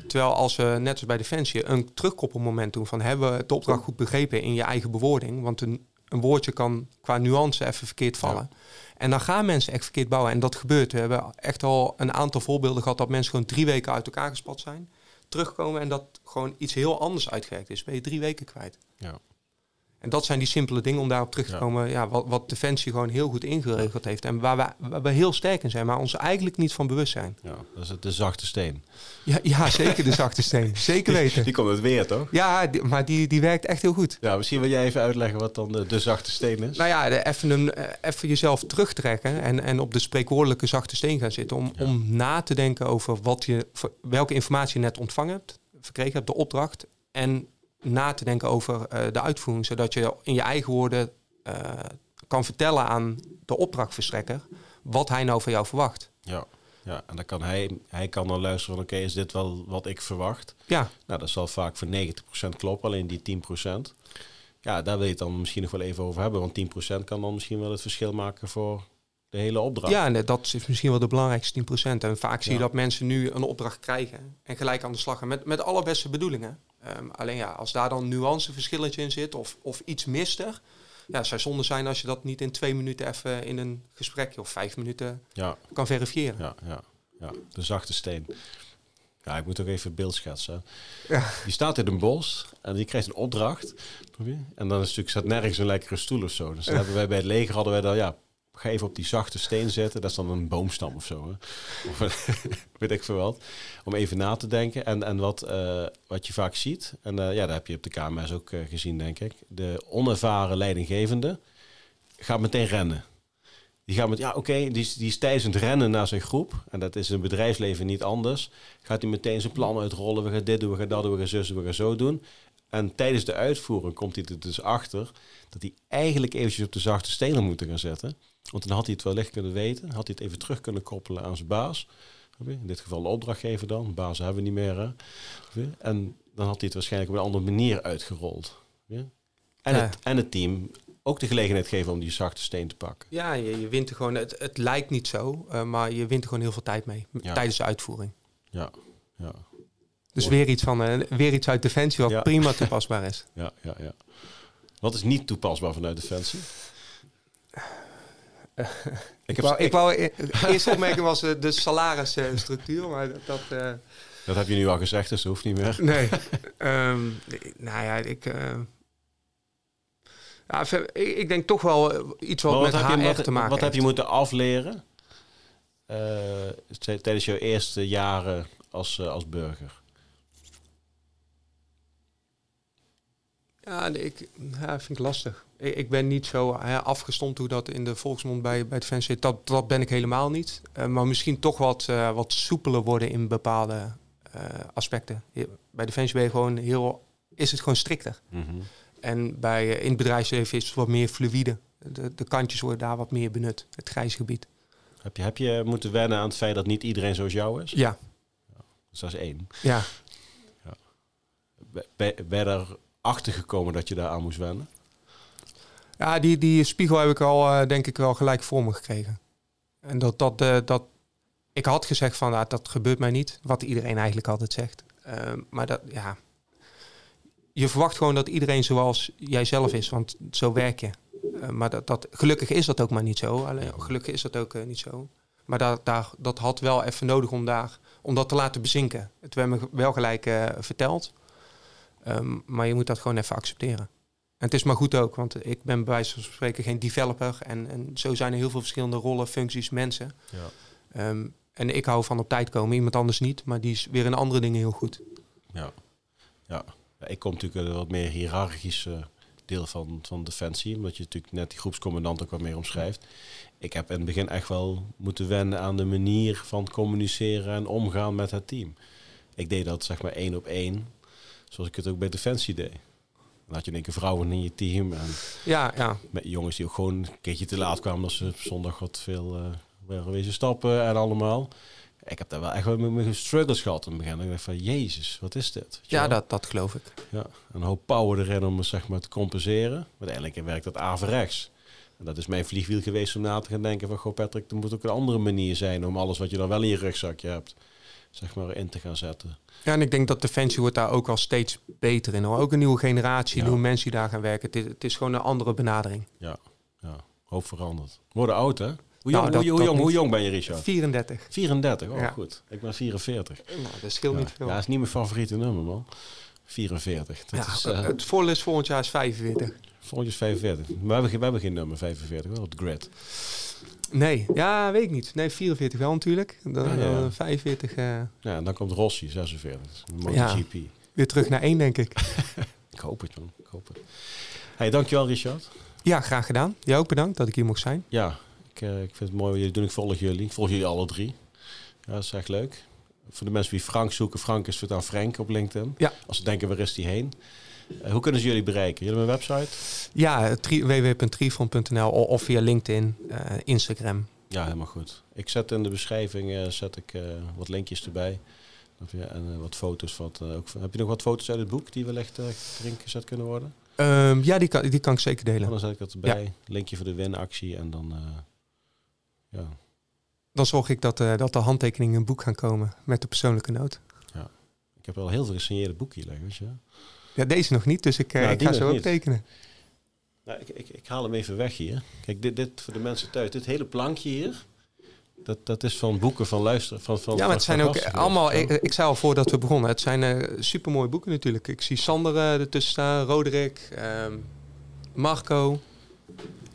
S2: Terwijl als we, net als bij Defensie, een terugkoppelmoment doen van hebben we de opdracht goed begrepen in je eigen bewoording. Want een, een woordje kan qua nuance even verkeerd vallen. En dan gaan mensen echt verkeerd bouwen. En dat gebeurt. We hebben echt al een aantal voorbeelden gehad dat mensen gewoon drie weken uit elkaar gespat zijn. Terugkomen en dat gewoon iets heel anders uitgewerkt is. Ben je drie weken kwijt.
S1: Ja.
S2: En dat zijn die simpele dingen om daarop terug te komen. Ja, wat, wat Defensie gewoon heel goed ingeregeld heeft. En waar we, waar we heel sterk in zijn, maar ons eigenlijk niet van bewust zijn.
S1: Ja, dat is het, de zachte steen.
S2: Ja, ja zeker de zachte steen. Zeker weten.
S1: Die, komt het weer, toch?
S2: Ja, maar die, die werkt echt heel goed.
S1: Ja, misschien wil jij even uitleggen wat dan de, de zachte steen is.
S2: Nou ja, de, even, een, eh, even jezelf terugtrekken en, en op de spreekwoordelijke zachte steen gaan zitten. Om, om na te denken over wat je, welke informatie je net ontvangen hebt, verkregen hebt, de opdracht. En na te denken over uh, de uitvoering, zodat je in je eigen woorden uh, kan vertellen aan de opdrachtverstrekker wat hij nou van jou verwacht.
S1: Ja, ja en dan kan hij, hij kan dan luisteren van oké, is dit wel wat ik verwacht?
S2: Ja.
S1: Nou, dat zal vaak voor 90% kloppen, alleen die 10%. Ja, daar wil je het dan misschien nog wel even over hebben, want 10% kan dan misschien wel het verschil maken voor de hele opdracht.
S2: Ja, en dat is misschien wel de belangrijkste 10%. En vaak zie je dat mensen nu een opdracht krijgen en gelijk aan de slag gaan met, met alle beste bedoelingen. Um, alleen ja, als daar dan nuanceverschilletje in zit of, of iets mist er, ja, het zou zonde zijn als je dat niet in twee minuten even in een gesprekje of vijf minuten
S1: ja.
S2: kan verifiëren.
S1: Ja, ja, ja, de zachte steen. Ja, ik moet ook even beeld schetsen. Ja. Die staat in een bos en die krijgt een opdracht. En dan is natuurlijk, staat nergens een lekkere stoel of zo. Dus dan hebben wij bij het leger hadden wij dan, ja, ga even op die zachte steen zetten. Dat is dan een boomstam of zo. Of weet ik veel wat. Om even na te denken. En, en wat, uh, wat je vaak ziet, en uh, ja, dat heb je op de KMS ook uh, gezien, denk ik. De onervaren leidinggevende gaat meteen rennen. Die gaat met, ja, oké, die, die is tijdens het rennen naar zijn groep. En dat is in bedrijfsleven niet anders. Gaat hij meteen zijn plan uitrollen. We gaan dit doen, we gaan dat doen, we gaan zus, we gaan zo doen. En tijdens de uitvoering komt hij er dus achter dat hij eigenlijk eventjes op de zachte stenen moet gaan zetten. Want dan had hij het wellicht kunnen weten, had hij het even terug kunnen koppelen aan zijn baas. In dit geval de opdrachtgever dan, baas hebben we niet meer. Hè? En dan had hij het waarschijnlijk op een andere manier uitgerold. En, het, en het team ook de gelegenheid geven om die zachte steen te pakken.
S2: Ja, je, je wint er gewoon, het, het lijkt niet zo, uh, maar je wint er gewoon heel veel tijd mee tijdens de uitvoering.
S1: Ja, ja.
S2: Dus weer iets, van, uh, weer iets uit Defensie wat ja. prima toepasbaar is.
S1: Ja, ja, ja. Wat is niet toepasbaar vanuit Defensie?
S2: ik, wou, ik wou e- eerst opmerken was uh, de salarisstructuur, maar dat... dat, uh,
S1: dat heb je nu al gezegd, dus dat hoeft niet meer.
S2: Nee. um, nou ja, ik... Uh, ja, ik denk toch wel iets wat, wat met HR
S1: je, wat,
S2: te maken
S1: Wat heb je moeten afleren tijdens jouw eerste jaren als, als burger?
S2: Ja, ik ja, vind ik lastig. Ik, ik ben niet zo hè, afgestomd hoe dat in de volksmond bij, bij het fans zit. Dat, dat ben ik helemaal niet. Uh, maar misschien toch wat, uh, wat soepeler worden in bepaalde uh, aspecten. Bij de fans ben je gewoon heel, is het gewoon strikter.
S1: Mm -hmm.
S2: En bij, in het bedrijfsleven is het wat meer fluïde. De, de kantjes worden daar wat meer benut, het grijze gebied.
S1: Heb je, heb je moeten wennen aan het feit dat niet iedereen zoals jou is?
S2: Ja.
S1: ja dus dat is één.
S2: Ja.
S1: ja. Ben, ben er achtergekomen dat je daar aan moest wennen?
S2: Ja, die, die spiegel heb ik al, eh, denk ik, wel gelijk voor me gekregen. En dat, dat, eh, dat ik had gezegd van, ah, dat gebeurt mij niet. Wat iedereen eigenlijk altijd zegt. Ehm, maar dat, ja... Je verwacht gewoon dat iedereen zoals jijzelf is, want zo werk je. Eh, maar dat, dat, gelukkig is dat ook maar niet zo. Alleen, gelukkig is dat ook niet zo. Maar daar, daar, dat had wel even nodig om, daar, om dat te laten bezinken. Het werd me wel gelijk verteld. Ehm, maar je moet dat gewoon even accepteren. En het is maar goed ook, want ik ben bij wijze van spreken geen developer. En, en zo zijn er heel veel verschillende rollen, functies, mensen. Ja. Ehm, en ik hou van op tijd komen, iemand anders niet. Maar die is weer in andere dingen heel goed.
S1: Ja, ja. ja ik kom natuurlijk een wat meer hiërarchische deel van, van Defensie. Omdat je natuurlijk net die groepscommandant ook wat meer omschrijft. Ik heb in het begin echt wel moeten wennen aan de manier van communiceren en omgaan met het team. Ik deed dat zeg maar één op één, zoals ik het ook bij Defensie deed. Dan had je in één keer vrouwen in je team. En
S2: ja, ja.
S1: Met jongens die ook gewoon een keertje te laat kwamen. als ze zondag wat veel uh, wezen stappen en allemaal. Ik heb daar wel echt wel met mijn struggles gehad in het begin. Ik dacht van, jezus, wat is dit?
S2: Ja, dat, dat geloof ik.
S1: Ja, een hoop power erin om zeg maar te compenseren. Maar uiteindelijk werkt dat averechts. En dat is mijn vliegwiel geweest om na te gaan denken van... Goh Patrick, er moet ook een andere manier zijn om alles wat je dan wel in je rugzakje hebt... zeg maar in te gaan zetten.
S2: Ja, en ik denk dat Defensie wordt daar ook al steeds beter in. Hoor. Ook een nieuwe generatie, nieuwe mensen die daar gaan werken. Het is, het is gewoon een andere benadering.
S1: Ja, ja. hoop veranderd. Worden oud, hè? Hoe jong, nou, hoe, jong, hoe jong ben je, Richard?
S2: 34.
S1: 34, oh goed. Ik ben 44.
S2: Nou, dat scheelt niet veel.
S1: Ja, dat is niet mijn favoriete nummer, man. 44. Dat
S2: is, uh, het volle is volgend jaar is 45.
S1: Volgend jaar is 45. Maar we hebben, geen, we hebben geen nummer 45, wel het grid.
S2: Nee, ja, weet ik niet. Nee, 44 wel natuurlijk. Dan, ja, 45. Uh...
S1: Ja, en dan komt Rossi, 46. MotoGP.
S2: Weer terug naar één, denk ik.
S1: ik hoop het, man. Ik hoop het. Hey, dankjewel, Richard.
S2: Ja, graag gedaan. Jij ook bedankt dat ik hier mocht zijn.
S1: Ja, ik, uh, ik vind het mooi wat jullie doen. Ik volg jullie. Ik volg jullie alle drie. Ja, dat is echt leuk. Voor de mensen die Frank zoeken, Frank is het dan Frank op LinkedIn. Ja. Als ze denken, waar is die heen? Uh, hoe kunnen ze jullie bereiken? Jullie hebben een website?
S2: Ja, www.trifon.nl of via LinkedIn, uh, Instagram.
S1: Ja, helemaal goed. Ik zet in de beschrijving uh, zet ik, wat linkjes erbij. En wat foto's. Wat, ook, heb je nog wat foto's uit het boek die wellicht erin gezet kunnen worden?
S2: Um, ja, die kan, die kan ik zeker delen.
S1: dan zet ik dat erbij. Ja. Linkje voor de winactie en dan... ja.
S2: Dan zorg ik dat, dat de handtekeningen in een boek gaan komen met de persoonlijke noot.
S1: Ja. Ik heb wel heel veel gesigneerde boeken hier liggen, weet je
S2: ja, deze nog niet, dus ik, uh, ik ga zo ook tekenen.
S1: Nou, ik, ik, ik, haal hem even weg hier. Kijk, dit, dit voor de mensen thuis, dit hele plankje hier, dat, dat is van boeken van luisteren. Van, van,
S2: ja, maar het zijn ook allemaal, ik, ik, zei al voordat we begonnen, het zijn uh, supermooie boeken natuurlijk. Ik zie Sander uh, ertussen staan, Roderick, um, Marco,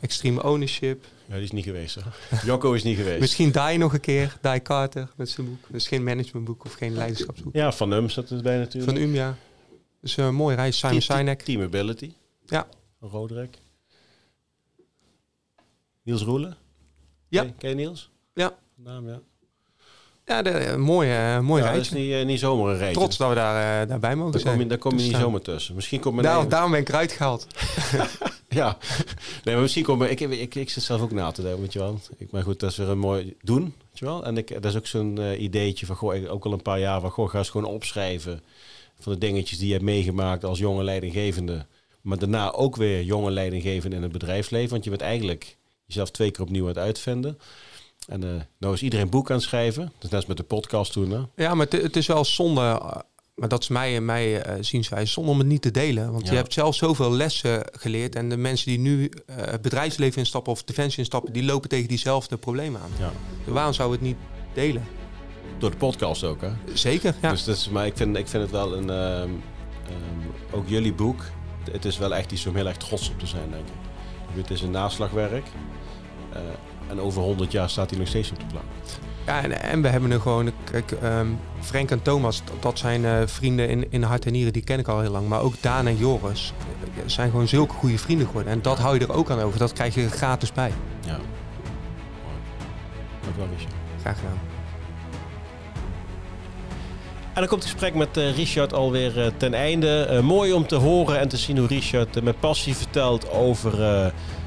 S2: Extreme Ownership.
S1: Ja, die is niet geweest. Hè? Jocko is niet geweest.
S2: Misschien Die nog een keer, Die Carter met zijn boek. Dus geen managementboek of geen leiderschapsboek.
S1: Ja, van Um zat erbij natuurlijk.
S2: Van Um, ja. Dus een uh, mooi reis. Simon Sinek.
S1: Team Ability.
S2: Ja.
S1: Roderick. Niels Roelen.
S2: Ja.
S1: Ken, ken je Niels?
S2: Ja.
S1: Naam, ja.
S2: Ja, de, mooie, uh, mooie
S1: ja,
S2: reis.
S1: Dat is niet, niet zomaar een reis.
S2: Trots dat we daar, daarbij mogen
S1: daar
S2: zijn.
S1: Kom je, daar kom je dus, niet zomaar tussen. Misschien komt
S2: daar, Daarom ben ik eruit gehaald.
S1: ja. Nee, maar misschien komt ik, ik, ik, ik zit zelf ook na te denken, weet je wel. Ik, maar goed, dat is weer een mooi doen, weet je wel. En ik, dat is ook zo'n ideetje van, goh, ik, ook al een paar jaar van, goh, ga eens gewoon opschrijven van de dingetjes die je hebt meegemaakt als jonge leidinggevende. Maar daarna ook weer jonge leidinggevende in het bedrijfsleven. Want je bent eigenlijk jezelf twee keer opnieuw aan het uitvinden. En uh, nou is iedereen boek aan het schrijven. Dus net als met de podcast toen. Hè?
S2: Ja, maar het, het is wel zonde. Eh, maar dat is mij, mij uh, zienswijze. Zonde om het niet te delen. Want je hebt zelf zoveel lessen geleerd. En de mensen die nu het bedrijfsleven instappen of defensie instappen, die lopen tegen diezelfde problemen aan. Ja. Dus waarom zou het niet delen?
S1: Door de podcast ook, hè?
S2: Zeker, ja.
S1: Dus, dus maar ik vind, ik vind het wel een... Um, um, ook jullie boek, het is wel echt iets om heel erg trots op te zijn, denk ik. Het is een naslagwerk. Uh, en over 100 jaar staat hij nog steeds op de plank.
S2: Ja, en, en we hebben er gewoon... Kijk, um, Frank en Thomas, dat zijn uh, vrienden in, in hart en nieren, die ken ik al heel lang. Maar ook Daan en Joris zijn gewoon zulke goede vrienden geworden. En dat hou je er ook aan over. Dat krijg je gratis bij.
S1: Ja. Dank wel, Richard.
S2: Graag gedaan.
S1: En dan komt het gesprek met uh, Richard alweer uh, ten einde. Uh, mooi om te horen en te zien hoe Richard met passie vertelt over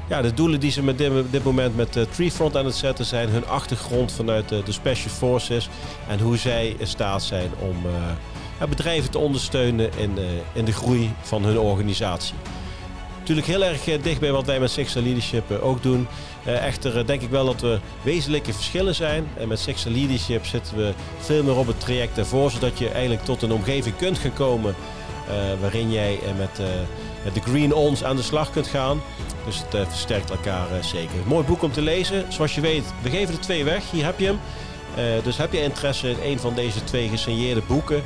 S1: ja, de doelen die ze met dit, dit moment met Treefront aan het zetten zijn. Hun achtergrond vanuit de Special Forces. En hoe zij in staat zijn om bedrijven te ondersteunen in, in de groei van hun organisatie. Natuurlijk heel erg dicht bij wat wij met Sixer Leadership ook doen. echter denk ik wel dat er wezenlijke verschillen zijn. En met Sixer Leadership zitten we veel meer op het traject ervoor, zodat je eigenlijk tot een omgeving kunt gaan komen waarin jij met de Green Ons aan de slag kunt gaan. Dus het versterkt elkaar zeker. Mooi boek om te lezen. Zoals je weet, we geven er twee weg. Hier heb je hem. Dus heb je interesse in een van deze twee gesigneerde boeken?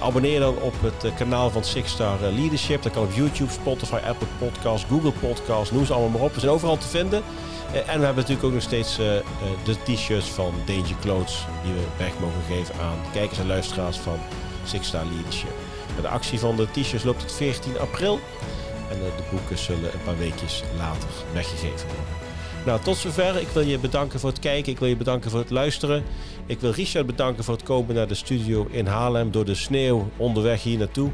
S1: Abonneer dan op het kanaal van Six Star Leadership. Dat kan op YouTube, Spotify, Apple Podcasts, Google Podcasts. Noem ze allemaal maar op. We zijn overal te vinden. en we hebben natuurlijk ook nog steeds de t-shirts van Danger Clothes. Die we weg mogen geven aan kijkers en luisteraars van Six Star Leadership. De actie van de t-shirts loopt tot 14 april. En eh, de boeken zullen een paar weekjes later weggegeven worden. Nou, tot zover. Ik wil je bedanken voor het kijken. Ik wil je bedanken voor het luisteren. Ik wil Richard bedanken voor het komen naar de studio in Haarlem door de sneeuw onderweg hier naartoe.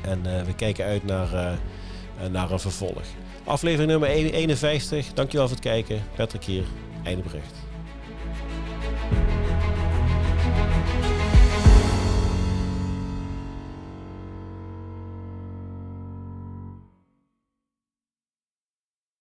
S1: En uh, we kijken uit naar, uh, naar een vervolg. Aflevering nummer 51. Dankjewel voor het kijken. Patrick hier. Einde bericht.